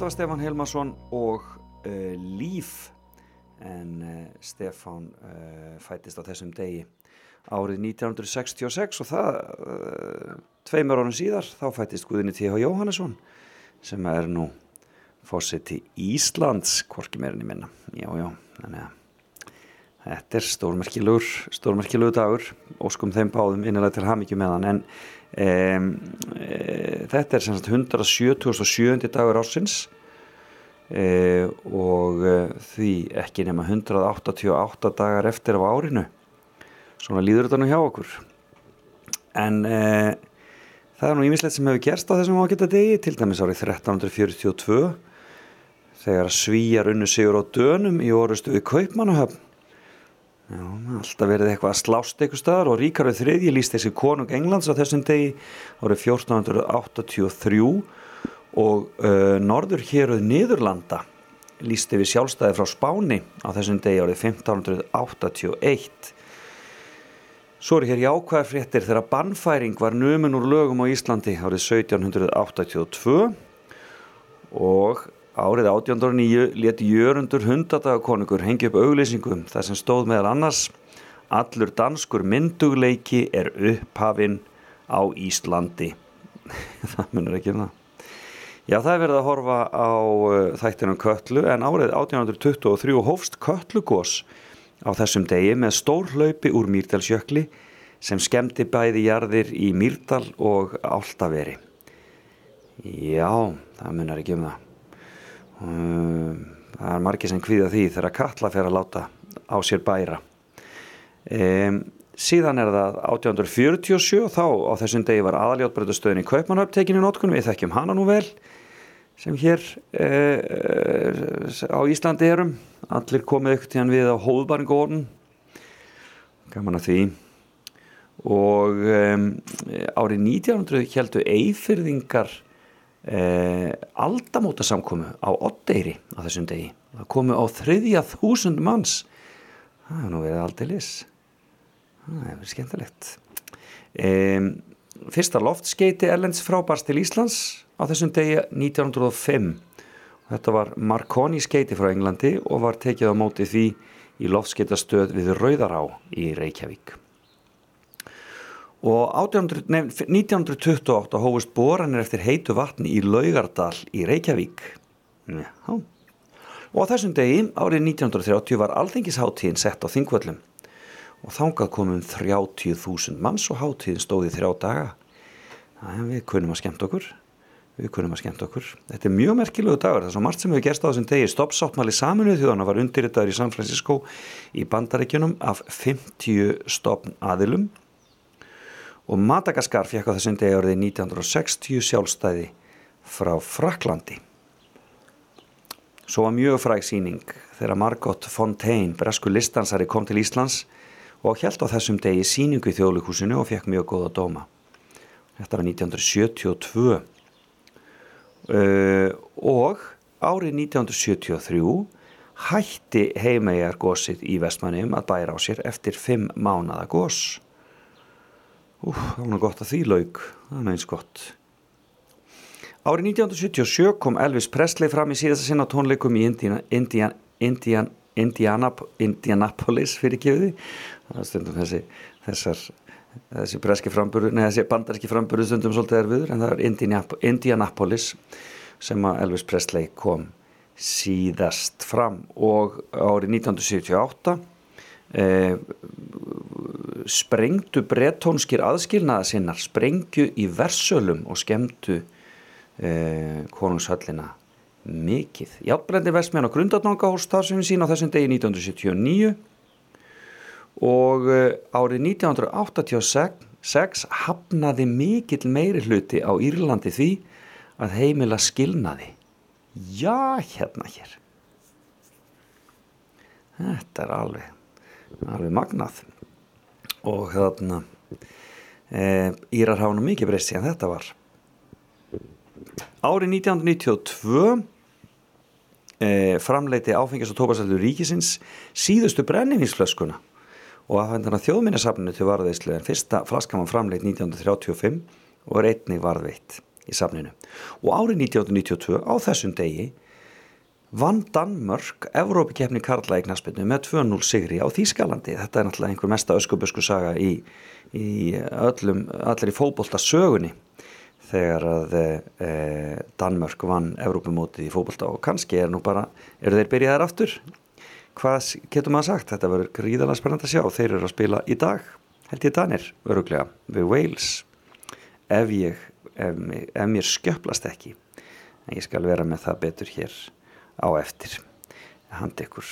Þetta var Stefán Helmarsson og uh, Líf. En uh, Stefán uh, fættist á þessum degi árið 1966 og það tveimur árun síðar þá fættist Guðinni T.H. Jóhannesson sem er nú fórseti Íslands hvorki meirinni minna. Já já, þannig að þetta er stórmerkilegur stórmerkilegur dagur. Óskum þeim báðum innilega til hamingju með hann. En um, e, þetta er sem sagt 177. dagur ársins e, og e, því ekki nema 188 dagar eftir af árinu svona líður þetta nú hjá okkur en það er nú ímislegt sem hefur gerst á þessum ágæta degi til dæmis árið 1342 þegar svíjar unnu sigur á dönum í orustu við Kaupmannahöfn Já, alltaf verið eitthvað að slást eitthvað staðar og Ríkarður III líst þessi konung Englands á þessum degi árið 1483 og uh, norður héruð Niðurlanda líst við sjálfstæði frá Spáni á þessum degi árið 1581 Svo eru hér jákvæðar fréttir þegar bannfæring var numin úr lögum á Íslandi árið 1782 og árið 1809 leti Jörundur hundadagakonungur hengi upp auglýsingum þar sem stóð meðal annars Allur danskur myndugleiki er upphafinn á Íslandi. það munur ekki um það. Já, það er verið að horfa á uh, þættinum Kötlu en árið 1823 hófst Kötlugós á þessum degi með stór hlaupi úr Mýrdalsjökli sem skemmti bæði jarðir í Mýrdal og Áltaveri. Já, það munar ekki um það. Um, það er margir sem kvíða því þegar Katla fer að láta á sér bæra. Um, síðan er það 1847 þá á þessum degi var aðaljótbröðustöðin í Kaupmannhöfn tekinni nótkun, við þekkjum hana nú vel sem hér uh, á Íslandi erum. Allir komið ykkur tíðan við á hóðbarngórn gaman að því. Og um, árið 1900 heldur eifyrðingar uh, aldamóta samkomu á Oddeyri á þessum degi. Það komu á þriðja þúsund manns. Það hefur nú verið aldrei lis það hefur verið skemmtilegt. Um, fyrsta loftskeiti Erlends frábars til Íslands á þessum degi 1905 þetta var Marconi skeiti frá Englandi og var tekið á móti því í loftskeitastöð við Rauðará í Reykjavík og 1800, nei, 1928 hófust boranir eftir heitu vatni í Laugardal í Reykjavík. Já. og þessum degi árið 1930 var alþengisháttíðin sett á þingvöllum. Og þangað komum 30.000 manns og háttíðin stóði þrjá daga. En við kunum að skemmt okkur. Við kunum að skemmt okkur. Þetta er mjög merkilegu dagur, það er svo margt sem hefur gerst á þessum degi. Stoppsáttmáli saminuð þjóðana var undirritaður í San Francisco í bandaríkjunum af 50 stoppn aðilum og Madagaskar fekk á þessum degi árið 1960 sjálfstæði frá Fraklandi svo var mjög fræg síning þegar Margot Fontaine bresku listansari kom til Íslands og held á þessum degi síningu í þjóðlíkhúsinu og fekk mjög góða dóma. Þetta var 1972 uh, og árið 1973 hætti heimæjar gósið í vestmannum að bæra á sér eftir fimm mánada gós Úf, það var nú gott að því laug, það er næins gott. Árið 1977 kom Elvis Presley fram í síðasta sinna tónleikum í Indiana, Indiana, Indiana, Indianap, Indianapolis fyrir gefiði. Það stundum þessi, þessar, þessi breski framburu, neða þessi bandarski framburu stundum svolítið erfiður, en það er Indianap, Indianapolis sem að Elvis Presley kom síðast fram og árið 1978 eh, sprengdu brettónskir aðskilnaða sinnar sprengju í versölum og skemmtu eh, konungshöllina mikið. Játbrendi vestmenn á grundatnangahús starfsefni sín á þessum degi 1979 og eh, árið 1986 hafnaði mikill meiri hluti á Írlandi því að heimila skilnaði. Já, hérna hér. Þetta er alveg, alveg magnað. Og þarna e, Írar hafa nú mikið breyst síðan þetta var. Árið 1992 e, framleiti áfengis og tópasælur ríkisins síðustu brennivínsflöskuna. Og aðfændana þjóðminnesafninu til varðveislu en fyrsta flaskan var framleit 1935 og er einnig varðveitt í safninu. Og árið 1992 á þessum degi vann Danmörk Evrópikeppni Karla í knaspinu með 2-0 sigri á Þýskalandi. Þetta er náttúrulega einhver mesta öskubösku saga í, í öllum allir í fótbolta sögunni þegar að e, Danmörk vann Evrópumótið í fótbolta og kannski er nú bara, eru þeir byrjaðar aftur? Hvað getur maður sagt? Þetta verður gríðalega spennand að sjá. Þeir eru að spila í dag, held ég Danir öruglega, við Wales. Ef ég ef, ef mér skjöplast ekki en ég skal vera með það betur hér á eftir. Hand ykkur.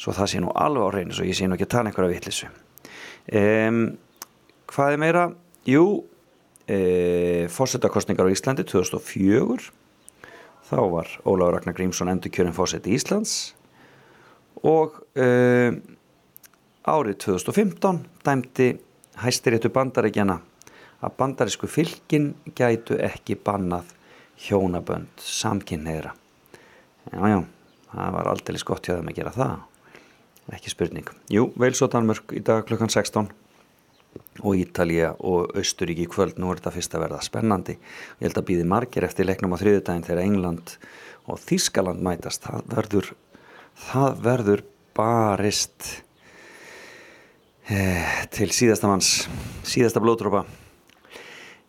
Svo það sé nú alveg á reynu svo ég sé nú ekki að tala einhverja vitlisu um, hvað er meira? Jú e, fórsetakostningar á Íslandi 2004 þá var Ólafur Ragnar Grímsson endur kjörin fórseti Íslands. Og uh, árið 2015 dæmdi hæstiréttu bandaríkjana að bandarísku fylkin gætu ekki bannað hjónabönd samkynneira jájá, það var aldrei gott hjá þeim að gera það. Ekki spurning. Jú, Veils og Danmörk í dag klukkan 16 og Ítalía og Austuríki í kvöld nú er þetta fyrst að verða spennandi. Ég held að býði margir eftir leiknum á þriðudaginn þegar England og Þískaland mætast. Það verður það verður barist eh, til síðasta manns síðasta blóðdrópa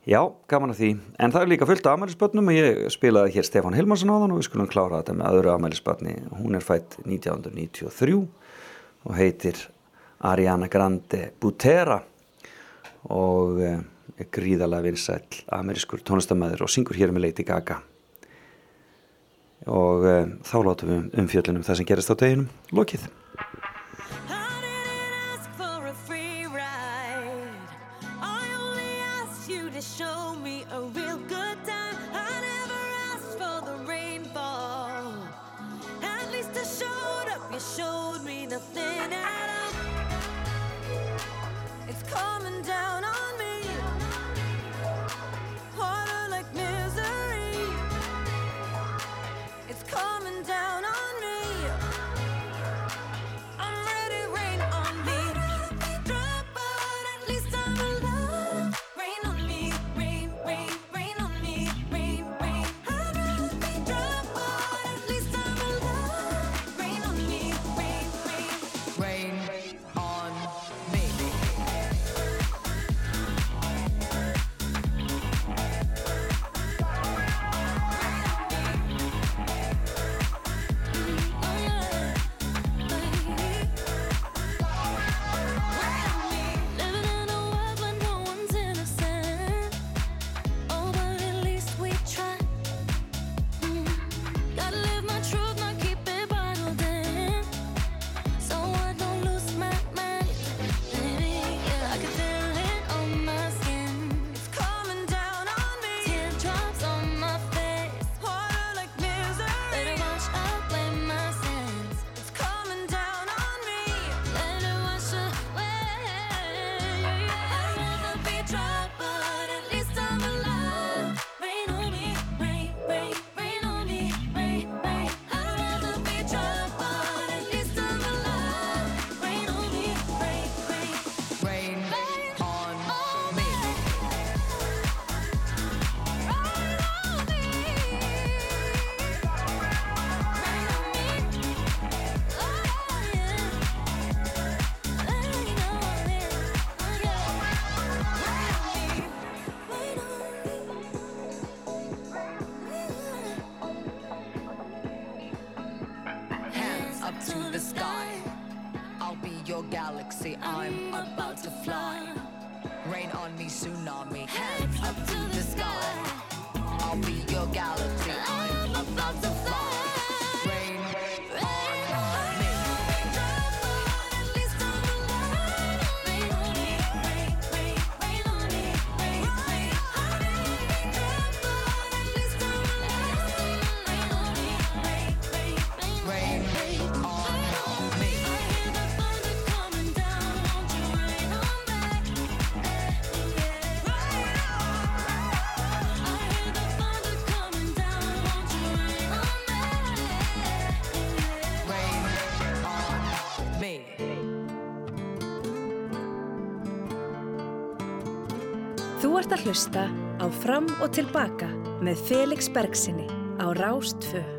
já, gaman að því. En það er líka fullt af amælisbötnum og ég spilaði hér Stefán Hilmarsson á þann og við skulum klára þetta með öðru amælisbötni hún er fætt 1993 og heitir Ariana Grande Butera og eh, er gríðalega vinsæll amerískur tónlistamæður og syngur hér með Lady Gaga. Og uh, þá látum við um fjöllunum það sem gerist á deginum. Lokið I'm about to fly. Rain on me, tsunami. Að hlusta á Fram og Tilbaka með Felix Bergsinni á Rástfö.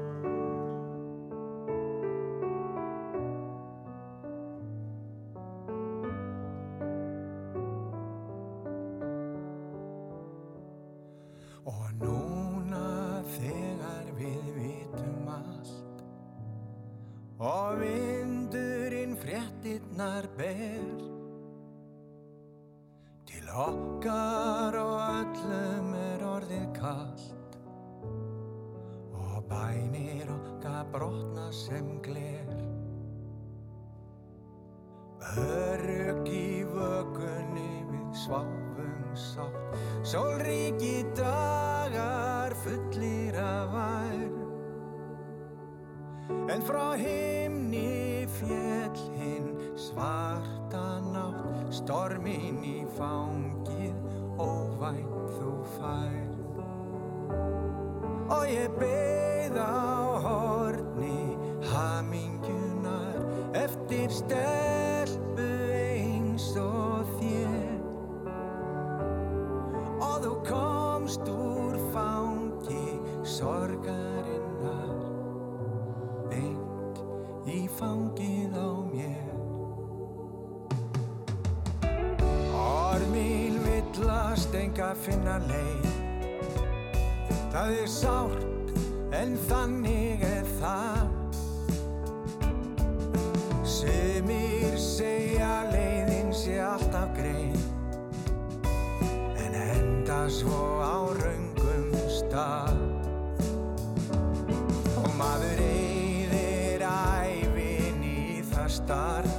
Okkar og öllum er orðið kallt Og bænir okkar brotna sem gler. Örug í vökunni við sváfum sátt. Sólríki dagar fullir af vær En frá himni fjell hinn svarta nátt Stormin í fangið óvænt þú fær Og ég beið á horni hamingjunar Eftir stelpu eins og þér. Og þú komst úr fangi sorgarinnar í fangið á mér. Ormin villast enga finna leið. Það er sárt en þannig er það. Sumir segja leiðin sé alltaf greið En enda svo á raungum stað í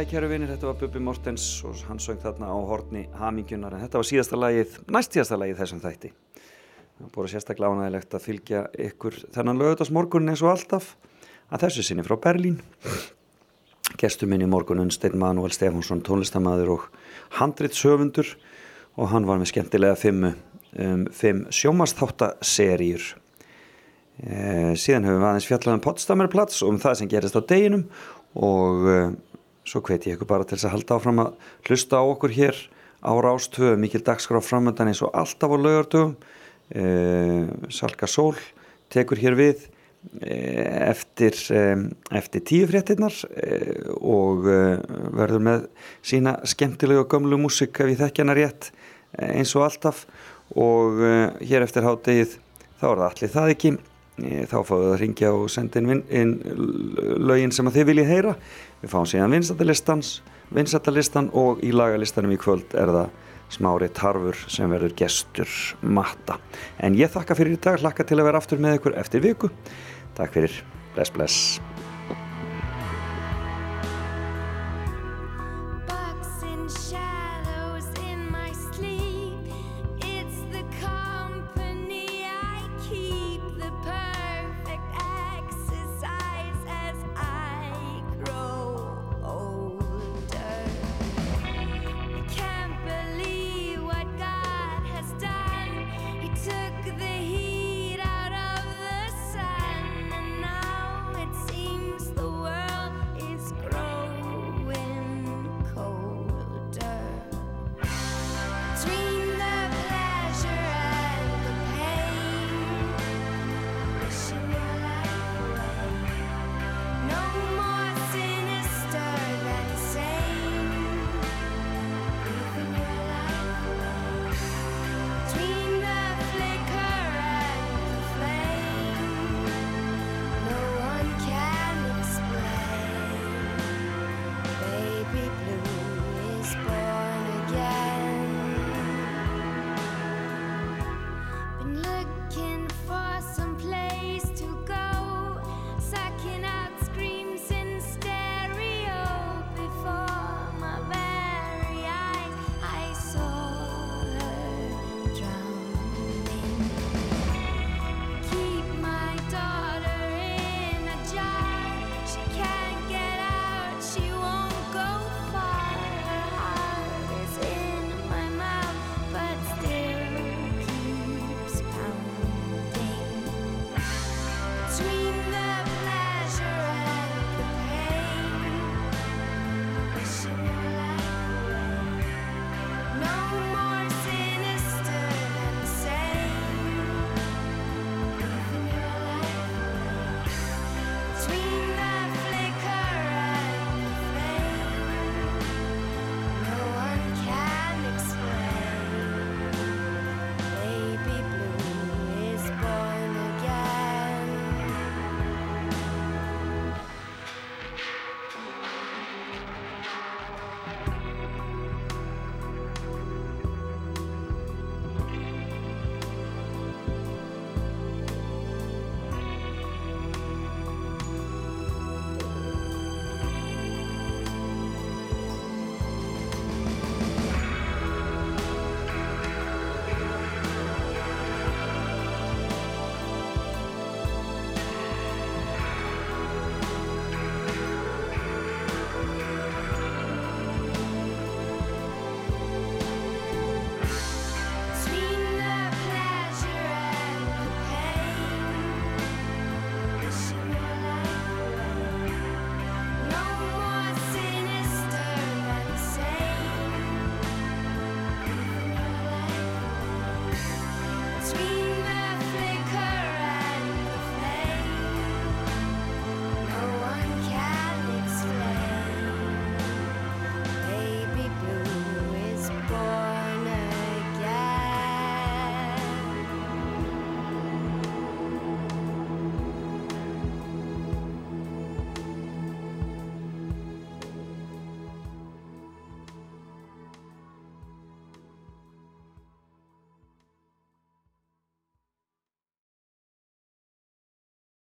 Já, kæru vinir, þetta var Bubi Mortens og hann söng þarna á horni Hamingjunar en þetta var síðasta lagið, næst síðasta lagið þessum þætti. Það var búin sérstaklega ánægilegt að fylgja ykkur þennan lögðast morgun eins og alltaf að þessu sinni frá Berlín. Gestur minn í morgun Unstein Manuel Stefánsson, tónlistamæður og handritsöfundur og hann var með skemmtilega fimm, um, fimm sjómasþáttaseríur. Eh, síðan höfum við aðeins fjallað um Potsdamerplats og um það sem gerist á deginum og eh, svo hveti ég ykkur bara til þess að halda áfram að hlusta á okkur hér á Rástöðu, mikil dagskrá framöndan eins og alltaf á laugardögum. Eh, Salka Sól tekur hér við eh, eftir, eh, eftir tíu fréttinnar og verður með sína skemmtilegu og gömlu músik ef ég þekki hana rétt eins og alltaf. Og hér eftir hádegið þá er það allir það ekki þá fáum við að ringja og senda inn, inn lögin sem þið viljið heyra. Við fáum síðan vinsættalistan og í lagalistanum í kvöld er það smári tarfur sem verður gestur matta. En ég þakka fyrir í dag, hlakka til að vera aftur með ykkur eftir viku. Takk fyrir, bless bless